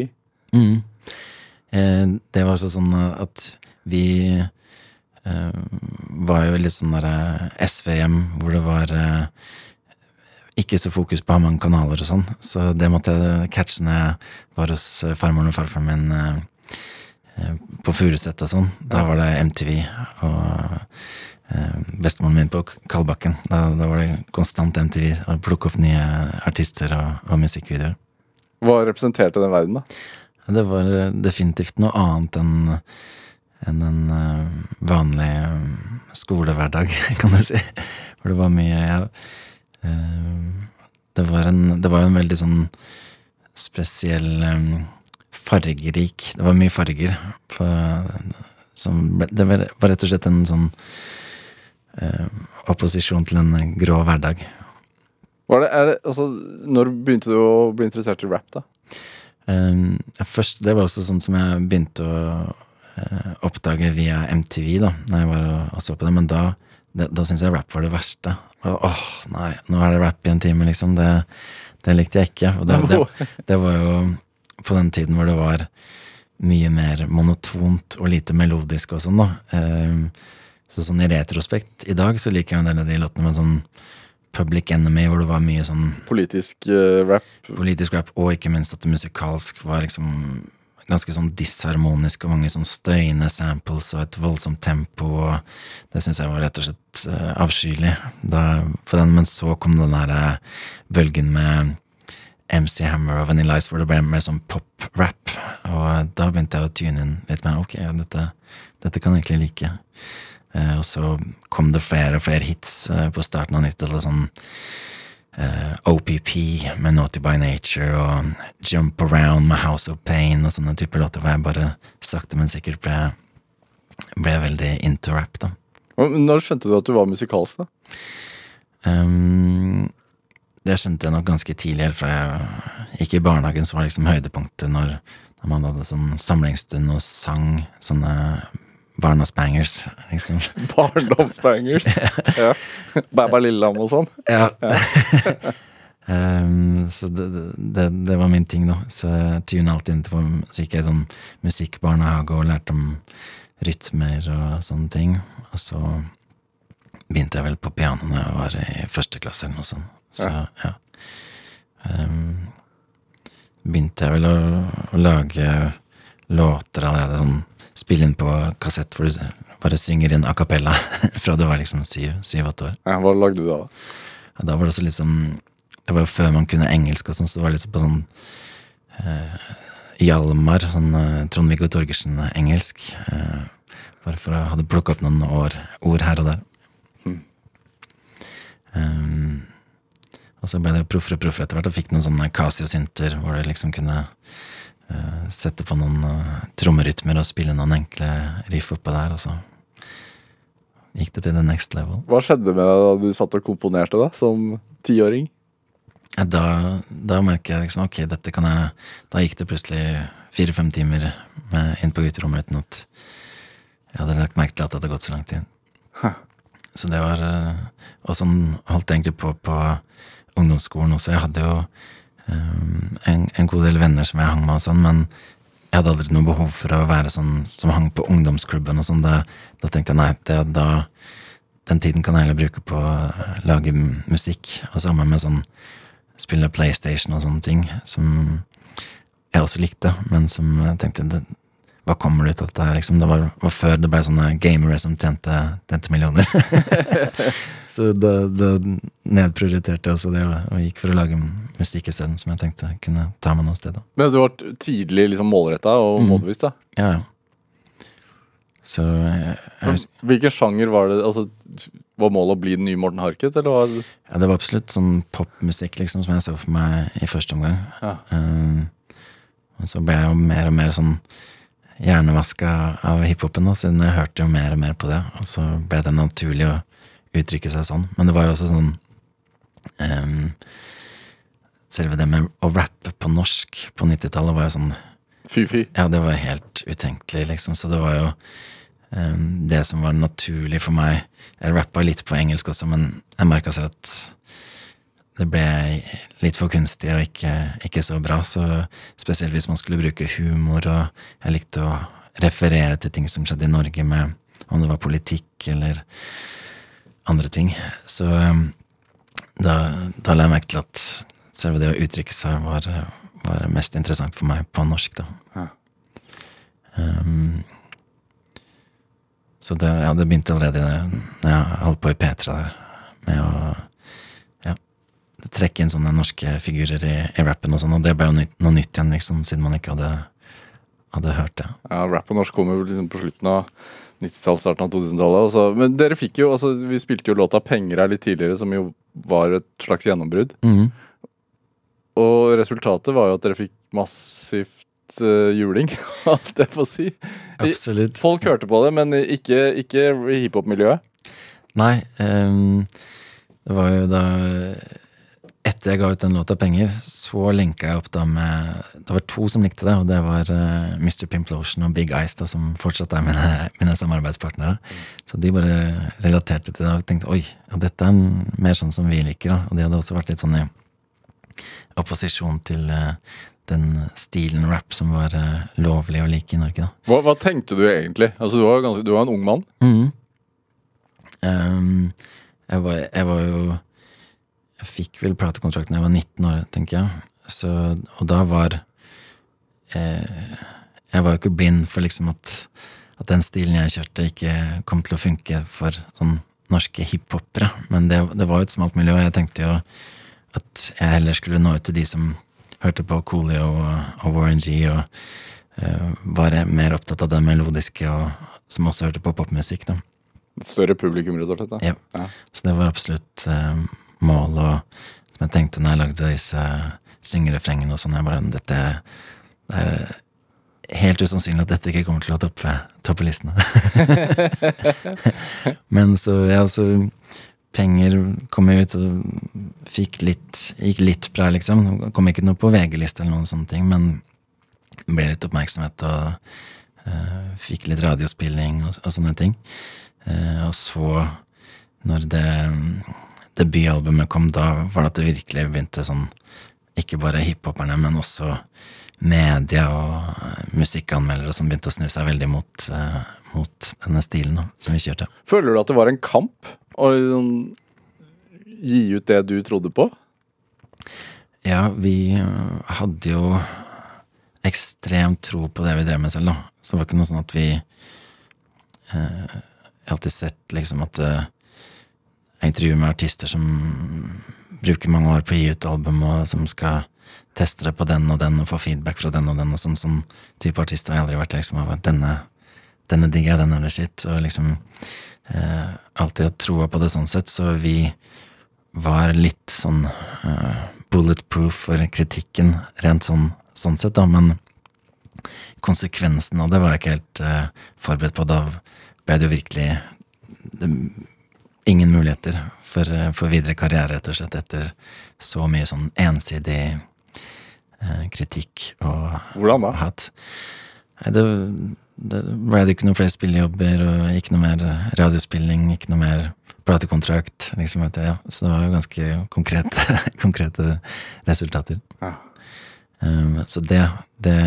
Mm. Eh, det var sånn at vi eh, var jo litt sånn derre SV-hjem hvor det var eh, ikke så fokus på å ha mange kanaler og sånn, så det måtte jeg catche når jeg var hos eh, farmoren og farfaren min eh, eh, på Furuset og sånn. Da var det MTV og eh, bestemoren min på Kalbakken. Da, da var det konstant MTV å plukke opp nye artister og, og musikkvideoer. Hva representerte den verden, da? Det var eh, definitivt noe annet enn enn en eh, vanlig eh, skolehverdag, kan du si. For det var mye ja, eh, det, var en, det var en veldig sånn spesiell fargerik Det var mye farger på, som, Det var, rett og slett en sånn eh, opposisjon til en grå hverdag. Var det, det altså, når begynte du å bli interessert i rap, da? Um, først, det var også sånn som jeg begynte å oppdage via MTV, da Når jeg var og, og så på det. Men da, det, da syntes jeg rap var det verste. Og, åh, nei, nå er det rap i en time, liksom. Det, det likte jeg ikke. Og det, det, det var jo på den tiden hvor det var mye mer monotont og lite melodisk og sånn, da. Um, så sånn i retrospekt i dag så liker jeg en del av de låtene med sånn Public Enemy, hvor det var mye sånn Politisk uh, rap? politisk rap, og ikke minst at det musikalsk var liksom ganske sånn disharmonisk, og mange sånn støyende samples og et voldsomt tempo, og det syns jeg var rett og slett eh, avskyelig. Da, på den, men så kom den der eh, bølgen med MC Hammer og Vanilla Ice, hvor det ble mer sånn pop-rap, og da begynte jeg å tune inn litt mer. Ok, dette, dette kan jeg egentlig like. Eh, og så kom det flere og flere hits eh, på starten av 90-tallet, sånn eh, OPP med Naughty by Nature og Jump Around med House of Pain og sånne typer låter hvor jeg bare sakte, men sikkert ble, ble veldig into rap, da. Når skjønte du at du var musikalsk, da? Um, det skjønte jeg nok ganske tidlig, helt fra jeg gikk i barnehagen, så var liksom høydepunktet når, Man hadde sånn samlingsstund og sang sånne barndomsbangers, liksom. Barndomsbangers. ja. Bæ lillelam og sånn. Ja. um, så det, det, det var min ting, da. Så jeg tuna alltid inn til Så gikk jeg sånn musikkbarnehage og lærte om rytmer og sånne ting. Og så begynte jeg vel på piano når jeg var i første klasse eller noe sånt. Så ja. Ehm, begynte jeg vel å, å lage låter allerede, sånn spille inn på kassett hvor du bare synger inn a cappella fra du var liksom syv-åtte år. Ja, hva lagde du da? Ja, da var det også litt sånn Det var jo før man kunne engelsk og sånn, så det var litt sånn på sånn eh, Hjalmar, sånn eh, Trond-Viggo Torgersen-engelsk. Eh, bare for å hadde plukka opp noen år, ord her og der. Um, og så ble det proffere og proffere etter hvert, og fikk noen sånne Casio-synter hvor du liksom kunne sette på noen uh, trommerytmer og spille noen enkle riff oppå der, og så gikk det til the next level. Hva skjedde med deg da du satt og komponerte da, som tiåring? Da, da merker jeg liksom ok, dette kan jeg Da gikk det plutselig fire-fem timer med, inn på gutterommet uten at jeg hadde lagt merke til at det hadde gått så lang tid. Så det var eh, Og sånn holdt jeg egentlig på på ungdomsskolen også. Jeg hadde jo en, en god del venner som jeg hang med og sånn, men jeg hadde aldri noe behov for å være sånn som hang på ungdomsklubben og sånn. Da, da tenkte jeg nei, det, da den tiden kan jeg heller bruke på å lage musikk. Og sammen med sånn spille PlayStation og sånne ting, som jeg også likte, men som jeg tenkte det, Hva kommer det ut av dette liksom? Det var, var før det ble sånne gamere som tjente, tjente millioner. Så da, da nedprioriterte jeg også det, og, gikk for å lage musikk isteden, som jeg tenkte kunne ta meg noe sted. da. Men du var tidlig liksom målretta og Mm. målbevisst, da. Ja, ja. Så jeg, jeg, Hvilken sjanger var det? Altså, Var målet å bli den nye Morten Harket, eller var det Ja, det var absolutt sånn popmusikk, liksom, som jeg så for meg i første omgang. Ja. Uh, og så ble jeg jo mer og mer sånn hjernevaska av hiphopen, da, siden jeg hørte jo mer og mer på det. Og så ble det naturlig å uttrykke seg sånn. Men det var jo også sånn um, Selve det med å rappe på norsk på 90-tallet var jo sånn fy-fy? ja, det var helt utenkelig, liksom. Så det var jo um, det som var naturlig for meg. Jeg rappa litt på engelsk også, men jeg merka selv at det ble litt for kunstig og ikke, ikke så bra. Så spesielt hvis man skulle bruke humor, og jeg likte å referere til ting som skjedde i Norge, med om det var politikk eller andre ting. Så da, da la jeg merke til at selve det å uttrykke seg var, var mest interessant for meg på norsk, da. Ja. Um, så det, ja, det begynte allerede når jeg holdt på i P3 der, med å trekke inn sånne norske figurer i, i rappen og sånn, og det ble jo nytt, noe nytt igjen, liksom, siden man ikke hadde, hadde hørt det. Ja, Rap på norsk kom jo liksom på slutten av 90-tallet, starten av 2000-tallet. Men dere fikk jo, altså vi spilte jo låta 'Penger' her litt tidligere, som jo var et slags gjennombrudd. Mm. Og resultatet var jo at dere fikk massivt uh, juling, alt jeg får si. Absolutt. Folk hørte på det, men ikke, ikke hiphop-miljøet. Nei, Um, det var jo da Etter jeg ga ut den låta 'Penger', så linka jeg opp da med Det var to som likte det, og det var uh, Mr. Pimplotion og Big Ice, da, som fortsatt er mine, mine samarbeidspartnere. Så de bare relaterte til det og tenkte oi, ja, dette er en- mer sånn som vi liker. da Og de hadde også vært litt sånn i opposisjon til uh, den stilen rap som var uh, lovlig å like i Norge, da. Hva, hva tenkte du egentlig? Altså Du var, ganske, du var en ung mann. Mm. Um, jeg, var, jeg var jo Jeg fikk vel platekontrakten da jeg var 19 år, tenker jeg. Så, og da var eh, Jeg var jo ikke blind for liksom at, at den stilen jeg kjørte, ikke kom til å funke for sånn norske hiphopere. Men det, det var jo et smalt miljø, og jeg tenkte jo at jeg heller skulle nå ut til de som hørte på Coolio og, og Warren G, og eh, var mer opptatt av det melodiske, og som også hørte på popmusikk. da. Et større publikum, rett og slett. Ja. Ja. Så det var absolutt eh, mål, og som jeg tenkte når jeg lagde disse syngerefrengene og sånn, jeg bare dette det er helt usannsynlig at dette ikke kommer til å toppe, toppe listene. Men så, ja, så penger kom jeg ut og fikk litt, gikk litt bra, liksom. Kom ikke noe på VG-liste eller noen sånne ting, men ble litt oppmerksomhet og uh, fikk litt radiospilling og, og sånne ting. Uh, og så, når det debutalbumet kom, da var det at det virkelig begynte sånn Ikke bare hiphoperne, men også media og eh, musikkanmeldere som begynte å snu seg veldig mot, uh, mot denne stilen da, som vi kjørte. Føler du at det var en kamp å liksom gi ut det du trodde på? Ja, vi øh, hadde jo ekstremt tro på det vi drev med selv, da. Så det var ikke noe sånn at vi uh, Jeg har alltid sett liksom at eh, jeg intervjuer med artister som bruker mange år på å gi ut album, og som skal teste det på den og den og få feedback fra den og den, og sånn sånn type artister har jeg aldri vært liksom av denne, denne digger jeg, den eller sitt. og liksom eh, alltid hatt troa på det sånn sett, så vi var litt sånn eh, bulletproof for kritikken, rent sånn, sånn sett, da, men konsekvensen av det var jeg ikke helt eh, forberedt på. Da ble det jo virkelig det, ingen muligheter for, eh, for videre karriere, rett og slett, etter så mye sånn ensidig eh, kritikk og Hvordan da? hat. Nei, det, det ble det ikke noen flere spillejobber, og ikke noe mer radiospilling, ikke noe mer platekontrakt, liksom. Vet jeg, ja. Så det var jo ganske konkrete, konkrete resultater. Ja. Um, så det, det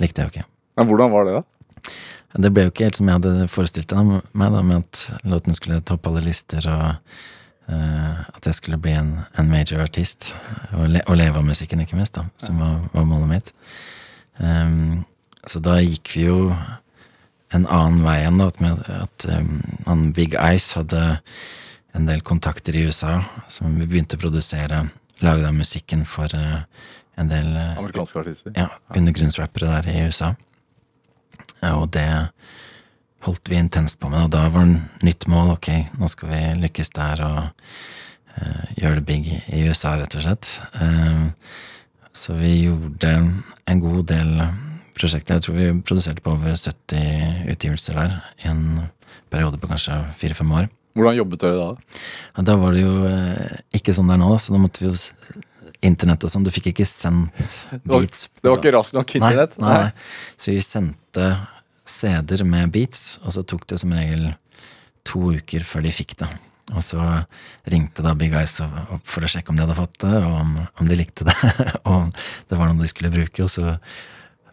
likte jeg jo ikke. Men hvordan var det, da? Det ble jo ikke helt som jeg hadde forestilt meg, da, med at låten skulle toppe alle lister, og uh, at jeg skulle bli en, en major artist. Og, le, og leve av musikken, ikke minst, da, som var, var målet mitt. Um, så da gikk vi jo en annen vei enn da, at, med, at um, han Big Ice hadde en del kontakter i USA, som vi begynte å produsere, lage da musikken for uh, en del uh, Amerikanske artister. ja, undergrunnsrappere der i USA. Og det holdt vi intenst på med, og da var det nytt mål. Ok, nå skal vi lykkes der og uh, gjøre det big i USA, rett og slett. Uh, så vi gjorde en god del prosjekter. Jeg tror vi produserte på over 70 utgivelser der i en periode på kanskje fire-fem år. Hvordan jobbet dere da? Ja, da var det jo eh, ikke sånn der nå, så da måtte vi jo Internett og sånn. Du fikk ikke sendt beats. Det var ikke raskt nok internett? Nei, nei, nei. Så vi sendte CD-er med beats, og så tok det som regel to uker før de fikk det. Og så ringte da Big Eyes opp for å sjekke om de hadde fått det, og om, om de likte det, og om det var noe de skulle bruke. Og så,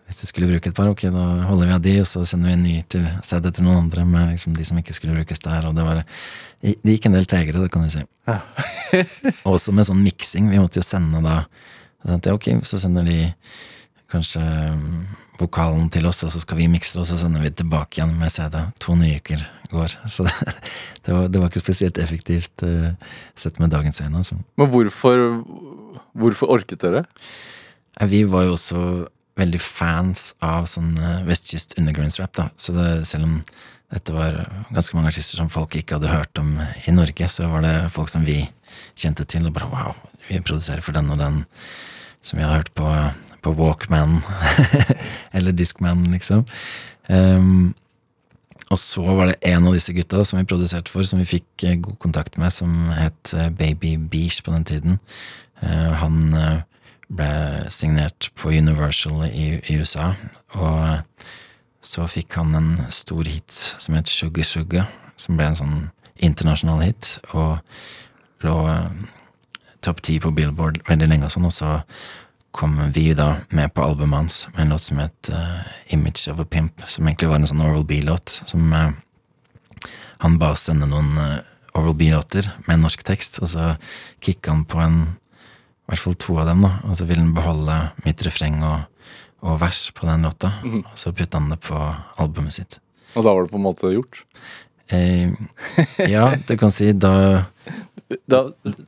hvis de skulle bruke et par, ok, da holder vi av de, og så sender vi en ny til CD til noen andre med liksom de som ikke skulle brukes der. Og det var Det gikk en del tregere, det kan du si. Ja. også med sånn miksing. Vi måtte jo sende da så tenkte Ok, så sender de kanskje mm, vokalen til oss, og så skal vi mikse det, og så sender vi tilbake igjen med CD. To nye uker går. Så det, det, var, det var ikke spesielt effektivt eh, sett med dagens øyne. Altså. Men hvorfor, hvorfor orket dere? Vi var jo også veldig fans av sånn eh, vestkyst undergrunnsrap, da. Så det, selv om dette var ganske mange artister som folk ikke hadde hørt om i Norge, så var det folk som vi kjente til, og bare wow, vi produserer for den og den som vi har hørt på, på Walkman, eller Discman, liksom. Um, og så var det en av disse gutta som vi produserte for, som vi fikk eh, god kontakt med, som het eh, Baby Beach på den tiden. Uh, han eh, ble signert på Universal i, i USA, og så fikk han en stor hit som het Sugar Sugar, som ble en sånn internasjonal hit, og lå eh, topp ti på Billboard veldig lenge og sånn, og så kom vi da med på albumet hans med en låt som het uh, Image of a Pimp, som egentlig var en sånn Oral B-låt, som uh, han ba oss sende noen uh, Oral B-låter med norsk tekst, og så kicka han på en i hvert fall to av dem, da, og så ville han beholde mitt refreng og, og vers på den låta, og så putta han det på albumet sitt. Og da var det på en måte gjort? Eh, ja, du kan si da Da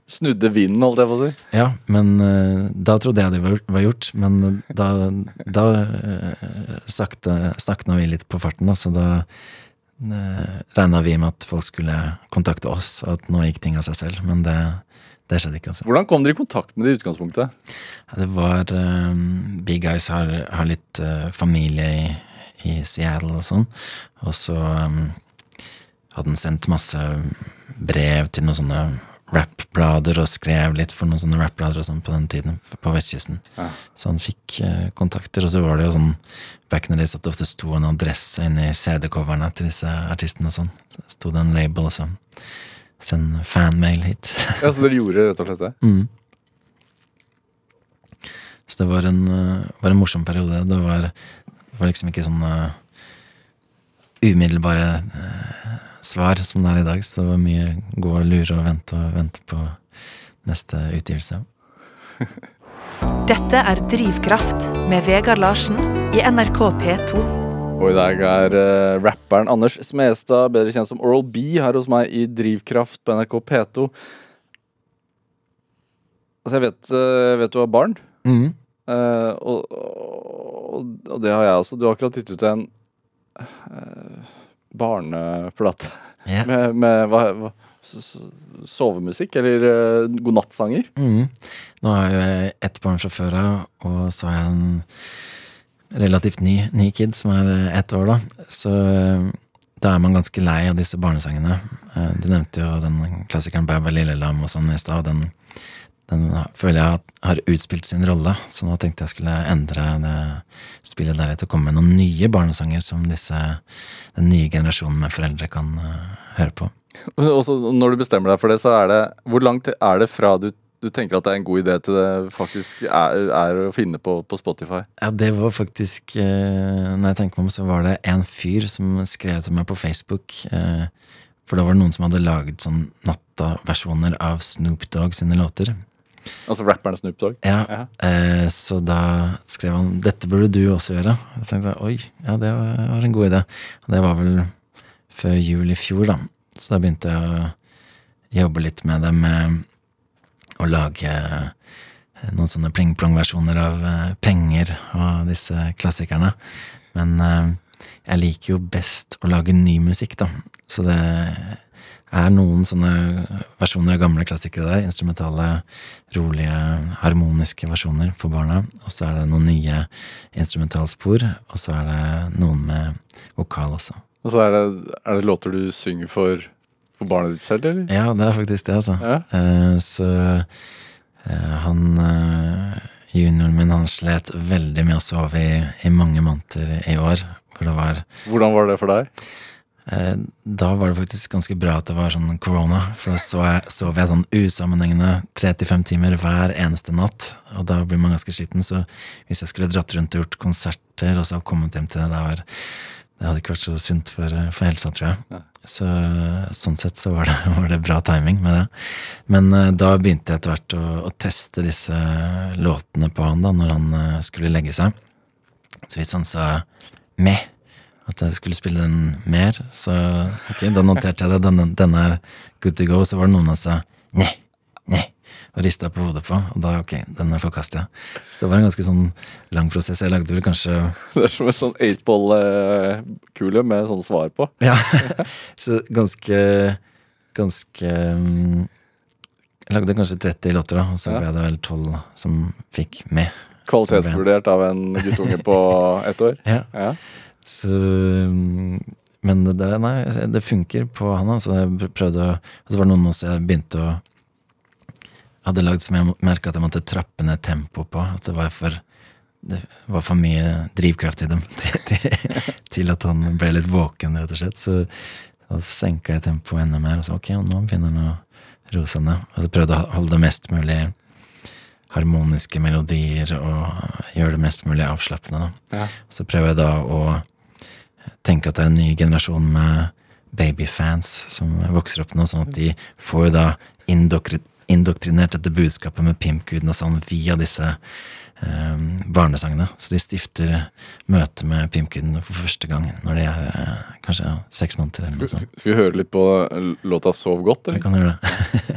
snudde vinden, holdt jeg på å si. Ja, men eh, da trodde jeg det var, gjort. Men da, da uh, sakte, stakna vi litt på farten, da, så da uh, regna vi med at folk skulle kontakte oss, og at nå gikk ting av seg selv. Men det, det skjedde ikke, altså. Hvordan kom dere i kontakt med det i utgangspunktet? Ja, Det var um, Big Guys har, har litt uh, familie i, i Seattle og sånn, og så um, hadde han sendt masse brev til noen sånne rappblader og skrev litt for noen sånne rappblader og sånn på den tiden, på vestkysten. Så han fikk uh, kontakter, og så var det jo sånn back in the days at det ofte sto en adresse inni CD-coverne til disse artistene og sånn. Så sto det en label, og så send fanmail hit. Ja, Så dere gjorde rett og slett det? Mm. Så det var en, eh, var en morsom periode. Det var, det var liksom ikke sånn eh, umiddelbare uh, svar som det er i dag. Så det var mye gå og lure og vente og vente på neste utgivelse. Dette er Drivkraft med Vegard Larsen i NRK P2. Og i dag er uh, rapperen Anders Smestad, bedre kjent som Oral B, her hos meg i Drivkraft på NRK P2. Altså, jeg vet, uh, vet du har barn, Mm. uh, og, og, og det har jeg også. Du har akkurat gitt ut en barneplate yeah. med, med hva, hva, sovemusikk, eller uh, godnattsanger. Mm. Nå har jeg ett barn fra før av, og så har jeg en relativt ny, ny kid som er eh, ett år, da. Så eh, da er man ganske lei av disse barnesangene. Eh, Du nevnte jo den klassikeren Bæ bæ lille lam og sånn i stad. Den, den føler jeg har utspilt sin rolle, så nå tenkte jeg skulle endre det spillet der til å komme med noen nye barnesanger som disse, den nye generasjonen med foreldre kan høre på. Og så når du bestemmer deg for det, så er det Hvor langt er det fra du, du tenker at det er en god idé, til det faktisk er, er å finne på, på Spotify? Ja, det var faktisk eh, Når jeg tenker meg om, så var det en fyr som skrev til meg på Facebook. Eh, for da var det noen som hadde laget sånn natta-versjoner av Snoop Dogg sine låter. Altså rapperen Snoop Dogg? Ja, Ja. eh, Så da skrev han 'dette burde du også gjøre'. Jeg tenkte oi, ja, det var var en god idé. Og det var vel før jul i fjor, da. Så da begynte jeg å jobbe litt med det med å lage eh, noen sånne pling-plong-versjoner av eh, penger og disse klassikerne. Men eh, jeg liker jo best å lage ny musikk, da. Så det er noen sånne versjoner av gamle klassikere der. Instrumentale, rolige, harmoniske versjoner for barna. Og så er det noen nye instrumentalspor, og så er det noen med vokal også. Og så er det, er det låter du synger for, for barnet ditt selv, eller? Ja, det er faktisk det, altså. Ja. Uh, så uh, han uh, Junioren min han slet veldig med å sove i, i mange måneder i år. Hvor det var Hvordan var det for deg? Da var det faktisk ganske bra at det var sånn corona, For da sov jeg, sov jeg sånn usammenhengende tre til fem timer hver eneste natt. Og da blir man ganske sliten. Så hvis jeg skulle dratt rundt og gjort konserter, og så kommet hjem til det, det, var, det hadde ikke vært så sunt for, for helsa, tror jeg. Så sånn sett så var det, var det bra timing med det. Men uh, da begynte jeg etter hvert å, å teste disse låtene på han da, når han uh, skulle legge seg. Så hvis han sa meh, at jeg skulle spille den mer, så ok, da noterte jeg det. Denne, denne er good to go. Så var det noen som sa ne, ne, og rista på hodet på. Og da ok, denne forkaster jeg. Så det var en ganske sånn lang prosess. Jeg lagde vel kanskje Det er som en sånn eightball-kule med sånn svar på. Ja, så ganske Ganske mm, Jeg lagde kanskje 30 låter, da, og så ble det vel 12 som fikk med. Kvalitetsvurdert av en guttunge på ett år. Ja. Ja. Så mm, Men det, nei, det funker på han, altså. Jeg prøvde å Og så var det noen også jeg begynte å Hadde lagd som jeg merka at jeg måtte trappe ned tempoet på. At det var for det var for mye drivkraft i dem til, til, til at han ble litt våken, rett og slett. Så da senka jeg tempoet enda mer. Og så ok, nå begynner han å roe seg ned. Og så prøvde jeg å holde det mest mulig harmoniske melodier og gjøre det mest mulig avslappende. Da. Ja. Så prøver jeg da å tenke at det er en ny generasjon med babyfans som vokser opp nå, sånn at de får jo da indokri indoktrinert dette budskapet med pimpguden og sånn via disse eh, barnesangene. Så de stifter møte med pimpguden for første gang når de er eh, kanskje seks måneder eller noe Skal sånt. skal vi høre litt på låta 'Sov godt', Vi kan gjøre det.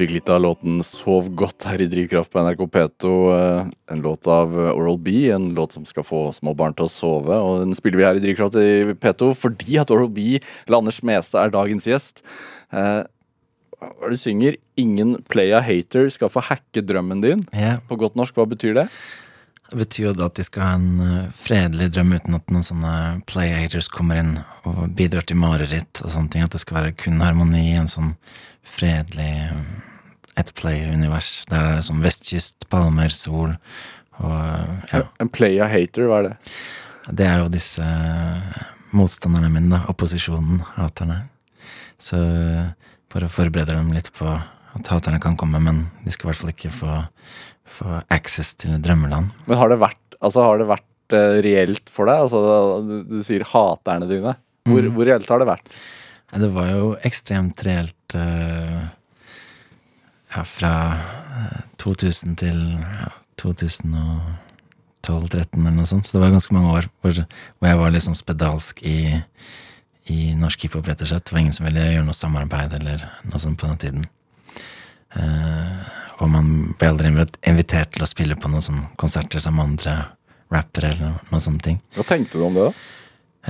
fikk litt av låten 'Sov godt' her i Drivkraft på NRK P2. eh, En låt av Oral B, en låt som skal få små barn til å sove. Og den spiller vi her i Drivkraft i P2 fordi at Oral B, eller Anders Mestad, er dagens gjest. Eh, du synger? 'Ingen playa hater skal få hacke drømmen din'. Yeah. På godt norsk, hva betyr det? Det betyr jo da at de skal ha en eh, fredelig drøm uten at noen sånne playhaters kommer inn og bidrar til mareritt og sånne ting. At det skal være kun harmoni en sånn fredelig eh, et play-univers. Der er det sånn vestkyst, palmer, sol og ja. En playa hater, hva er det? Det er jo disse eh, motstanderne mine, da. Opposisjonen, haterne. Så bare forbereder dem litt på at haterne kan komme, men de skal i hvert fall ikke få, få access til drømmeland. Men har det vært, altså, har det vært eh, reelt for deg? Altså, du, du sier haterne dine. Hvor, hvor reelt har det vært? Det var jo ekstremt reelt eh, ja, fra eh, 2000 til ja, 2012-13 eller noe sånt. Så det var ganske mange år hvor, hvor jeg var litt sånn spedalsk i, i norsk hiphop, rett og slett. Det var ingen som ville gjøre noe samarbeid eller noe sånt på den tiden. Uh, og man ble aldri invitert til å spille på noen sånne konserter som andre rappere eller noen, noe sånne ting. Hva tenkte du om det, da?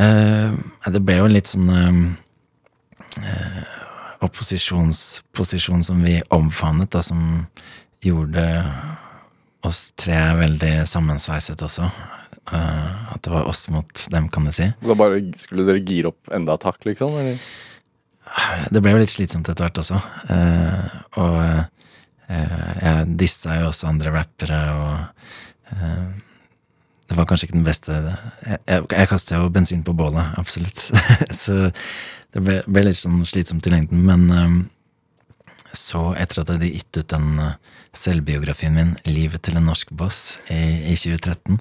Uh, det ble jo litt sånn eh, opposisjonsposisjon som vi omfavnet, da, som gjorde oss tre veldig sammensveiset også. Uh, at det var oss mot dem, kan du si. Da bare skulle dere gire opp enda et hakk, liksom? Eller? Det ble jo litt slitsomt etter hvert også. Uh, og uh, jeg dissa jo også andre rappere, og det var kanskje ikke den beste Jeg, jeg, jeg kasta jo bensin på bålet, absolutt. så det ble, ble litt sånn slitsomt i lengden. Men eh, så, etter at jeg hadde gitt ut den eh, selvbiografien min, 'Livet til en norsk boss', i, i 2013,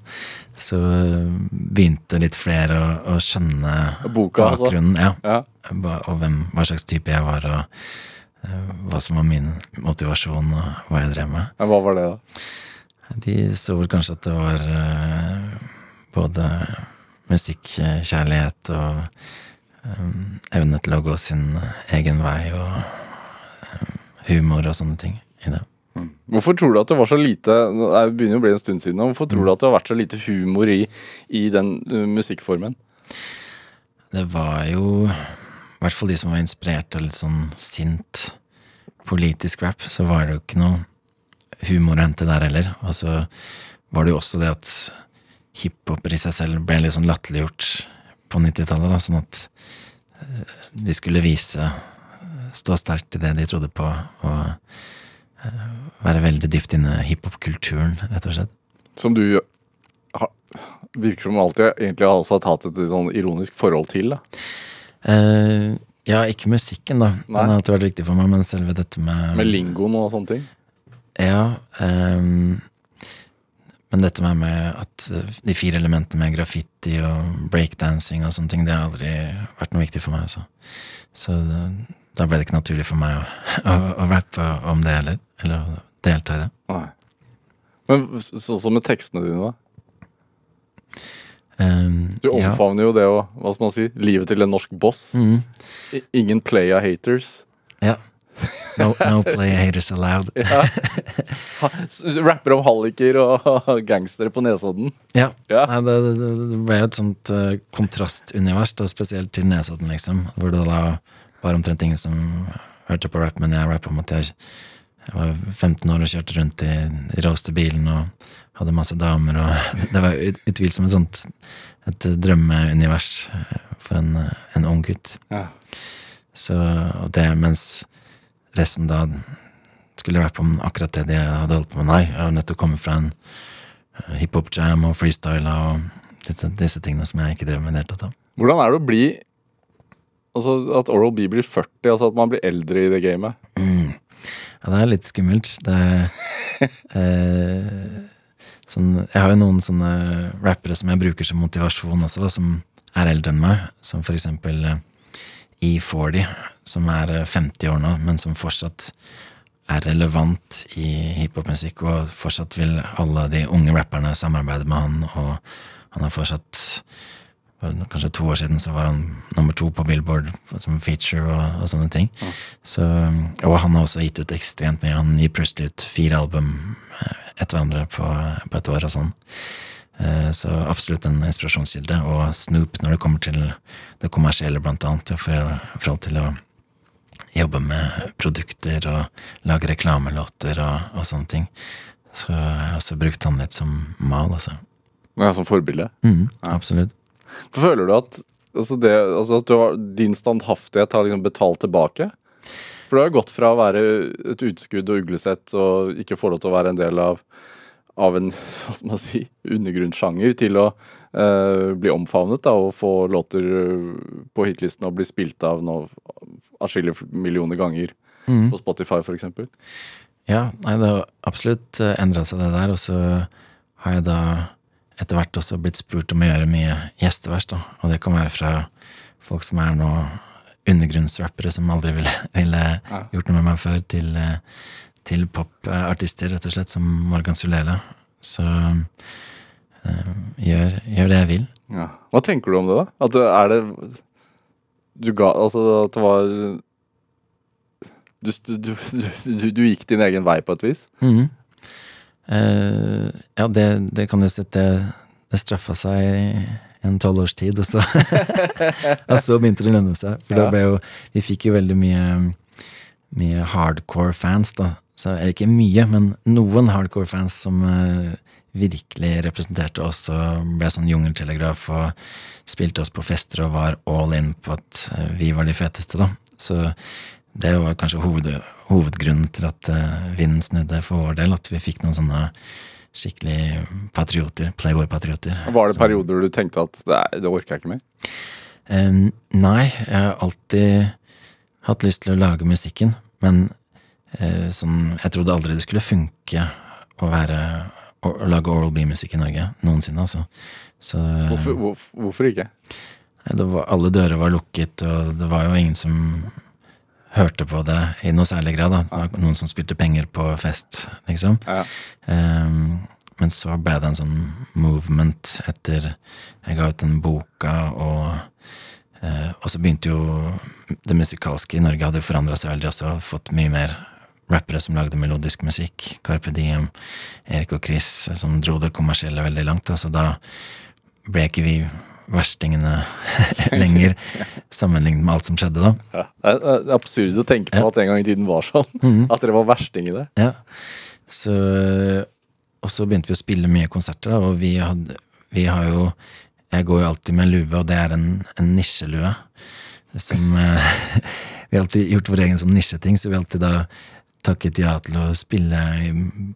så eh, begynte litt flere å, å skjønne Boka, altså? bakgrunnen. Ja Ja. og hvem, hva slags type jeg var, og uh, hva som var min motivasjon, og hva jeg drev med. Ja, hva var det, da? De så vel kanskje at det var uh, både musikkjærlighet og evne til å gå sin egen vei, og eh, humor og sånne ting i det. Hvorfor tror du at det var så lite Det begynner jo å bli en stund siden Hvorfor tror du at det har vært så lite humor i, i den uh, musikkformen? Det var jo I hvert fall de som var inspirert av litt sånn sint politisk rap, så var det jo ikke noe humor å hente der heller. Og så var det jo også det at hiphoper i seg selv ble litt sånn latterliggjort på 90-tallet, da, sånn at eh, de skulle vise Stå sterkt i det de trodde på, og eh, være veldig dypt inne i hiphop-kulturen, rett og slett. Som du har, virker som alltid egentlig har hatt et sånn ironisk forhold til. da. Eh, ja, ikke musikken, da. Nei. Den har alltid vært viktig for meg, men selve dette med Med lingoen og sånne ting. Ja. ehm, men dette med, med at eh, de fire elementene med graffiti og breakdancing og sånne ting, det har aldri vært noe viktig for meg. Altså. Så det- da ble det ikke naturlig for meg å, å, å rappe om det heller. Eller å delta i det. Nei. Men sånn som med tekstene dine, da. Um, Du ja. jo det å Hva skal man si? Livet til en norsk boss. Mm. Ingen play playa haters. ja. No, no play haters allowed. ja. Rapper om halliker og gangstere på Nesodden. Ja. Ja. Nei, det, det, det ble jo et sånt eh, kontrastunivers, da, spesielt til Nesodden, liksom. Hvor det da var omtrent ingen som hørte på rap, men jeg rappa om at jeg, jeg var 15 år og kjørte rundt i, i råeste bilen og hadde masse damer, og det var ut- utvilsomt et sånt et drømmeunivers eh, for en, eh, en ung gutt. Ja. Så, og det mens resten da skulle rappe om akkurat det de hadde holdt på med. Nei, jeg har nettopp kommet fra en eh, hiphop-jam og freestyla og disse, tingene som jeg ikke drev med i det hele tatt. Hvordan er det å bli Altså at Oral B blir 40, altså at man blir eldre i det gamet. Ja, det er litt skummelt. Det er eh, sånn Jeg har jo noen sånne rappere som jeg bruker som motivasjon også, da, som er eldre enn meg. Som for eksempel eh, E40, som er eh, 50 år nå, men som fortsatt er relevant i hiphopmusikk, og fortsatt vil alle de unge rapperne samarbeide med han, og han har fortsatt for Kanskje to år siden så var han nummer to på Billboard som feature og, og sånne ting. Så, og han har også gitt ut ekstremt mye. Han gir plutselig ut fire album eh, etter hverandre på, på et år og sånn. Eh, Så absolutt en inspirasjonskilde. Og Snoop når det kommer til det kommersielle, blant annet, i forhold til å jobbe med produkter og lage reklamelåter og, og sånne ting. Så jeg har også brukt han litt som mal, altså. Ja, som forbilde. Mm, absolutt. Føler du at, altså det, altså at du har, din standhaftighet har liksom betalt tilbake? For du har gått fra å være et utskudd og uglesett og ikke få lov til å være en del av, av en hva skal man si, undergrunnssjanger, til å eh, bli omfavnet da, og få låter eh, på hitlisten og bli spilt av atskillige millioner ganger mm. på Spotify, eksempel. Ja, nei, det har absolutt endra seg, det der. Og så har jeg da etter hvert også blitt spurt om å gjøre mye gjestevers, da. Og det kan være fra folk som er nå undergrunnsrappere som aldri ville, ville gjort noe med meg før, til, eh, til popartister, rett og slett, som Morgan Sulele. Så eh, gjør, gjør det jeg vil. Ja. Hva tenker du om det, da? At du er det Du ga Altså at det var du, du, du, du, du gikk din egen vei på et vis? Mm -hmm. uh, ja, det, det kan du si at det, det straffa seg i en tolv års tid, og så, og så begynte det å lønne seg. For da ble jo Vi fikk jo veldig mye, mye hardcore fans, da. Så, eller ikke mye, men noen hardcore fans som eh, virkelig representerte oss og ble sånn jungeltelegraf og spilte oss på fester og var all in på at eh, vi var de feteste, da. Så det var kanskje hoved, hovedgrunnen til at eh, vinden snudde for vår del, at vi fikk noen sånne skikkelig patrioter, Playboy-patrioter. Var det perioder du tenkte at det, er- det orker jeg ikke mer? Eh, nei, jeg har alltid hatt lyst til å lage musikken, men eh, sånn, jeg trodde aldri det skulle funke å være å, å lage Oral B-musikk i Norge noensinne, altså. Så Hvorfor, hvorfor, hvorfor ikke? Det var, alle dører var lukket, og det var jo ingen som hørte på det i noe særlig grad. Da. Det var noen som spilte penger på fest, liksom. Ja. Um, men så ble det en sånn movement etter jeg ga ut den boka, og, uh, og så begynte jo det musikalske i Norge hadde jo forandra seg veldig også, fått mye mer rappere som lagde melodisk musikk. Carpe Diem, Erik og Chris, som dro det kommersielle veldig langt. Så da ble ikke vi verstingene lenger, sammenlignet med alt som skjedde da. Ja. Det er- absurd å tenke på Ja. at en gang i tiden var sånn. At dere var verstingene. Ja. Så, og så begynte vi å spille mye konserter, da, og vi, hadde, vi har jo Jeg går jo alltid med en lue, og det er en, en nisjelue. Som eh, Vi har alltid gjort vår egen sånn nisjeting, så vi har alltid da takket ja til å spille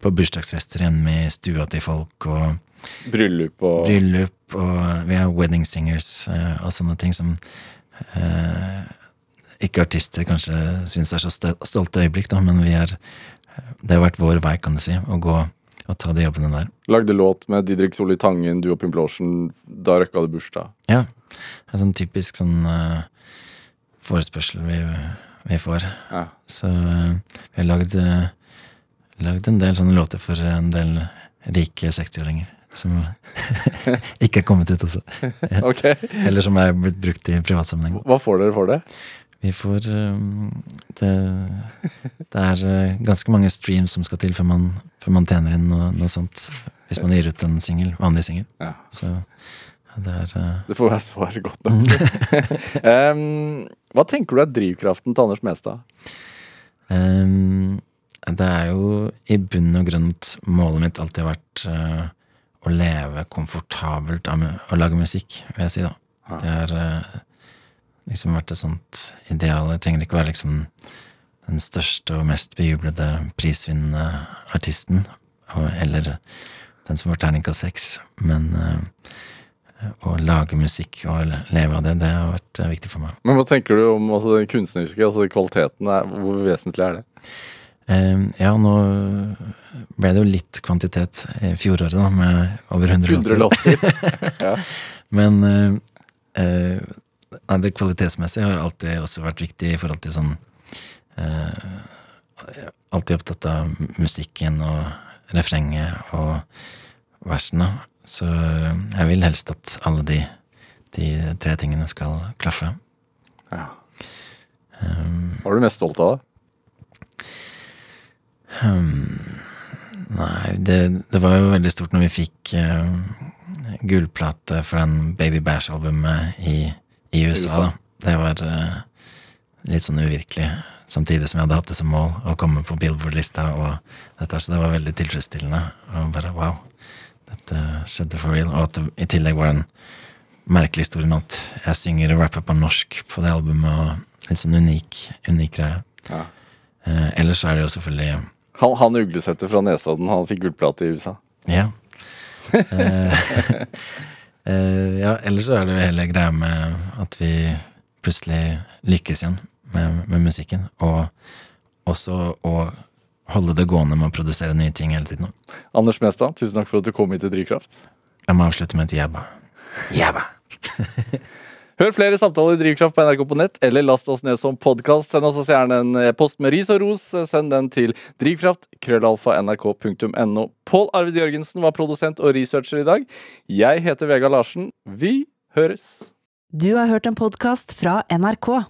på bursdagsfester igjen med stua til folk, og Bryllup og bryllup, og vi har wedding singers eh, og sånne ting som eh, ikke artister kanskje syns er så stolte øyeblikk, da, men vi er Det har vært vår vei, kan du si, å gå og ta de jobbene der. lagde låt med Didrik Solli Tangen, du og Pimplotion. Da røkka det bursdag. Ja. En sånn typisk sånn eh, forespørsel vi, vi får. Ja. Så eh, vi har lagd, eh, lagd en del sånne låter for en del rike 60-åringer. Som ikke er kommet ut også. Ok. Eller som er blitt brukt i privatsammenheng. Hva får dere for det? Vi får um, det, det er ganske mange streams som skal til før man, før man tjener inn noe, noe sånt. Hvis man gir ut en singel, vanlig singel. Ja. Så ja, det er uh, Det får være svaret godt nok. um, hva tenker du er drivkraften til Anders Mestad? um, Det er jo i bunn og grunn målet mitt alltid har vært uh, å leve komfortabelt av å lage musikk, vil jeg si, da. Det har uh, liksom vært et sånt ideal. Det trenger ikke være liksom den største og mest bejublede prisvinnende artisten, og, eller den som får terningkast seks, men eh, å lage musikk og leve av det, det har vært eh, viktig for meg. Men hva tenker du om altså, den kunstneriske? Altså kvaliteten? Er, hvor vesentlig er det? Eh, ja, nå ble det jo litt kvantitet i fjoråret, da, med over 100 100 låter. ja. Men uh, uh, det kvalitetsmessige har alltid også vært viktig i forhold til sånn uh, Alltid opptatt av musikken og refrenget og versene. Så jeg vil helst at alle de, de tre tingene skal klaffe. Ja. Um, Hva er du mest stolt av? da? Um, Nei, det, det var jo veldig stort når vi fikk uh, gullplate for den Baby Bash-albumet i, i USA. USA. Da. Det var uh, litt sånn uvirkelig, samtidig som jeg hadde hatt det som mål å komme på Billboard-lista, og dette, så det var veldig tilfredsstillende. Og bare wow, dette skjedde for real. Og at det i tillegg var den merkelige historien at jeg synger og rapper på norsk på det albumet, og litt sånn unik, unik greie. Ja. Eh, ellers er det jo selvfølgelig Han, han uglesette fra Nesodden, han fikk gullplate i USA. Ja. Eh, eh, ja, ellers så er det jo hele greia med at vi plutselig lykkes igjen med, med musikken. Og også å holde det gående med å produsere nye ting hele tiden. Anders Mestad, tusen takk for at du kom hit til Drivkraft. La meg avslutte med et jabba. Jabba! Hør flere samtaler i Drivkraft på NRK på nett, eller last oss ned som podkast. Send oss gjerne en post med ris og ros. Send den til drivkraft, krøllalfa, Pål Arvid Jørgensen var produsent og researcher i dag. Jeg heter Vegard Larsen. Vi høres. Du har hørt en podkast fra NRK.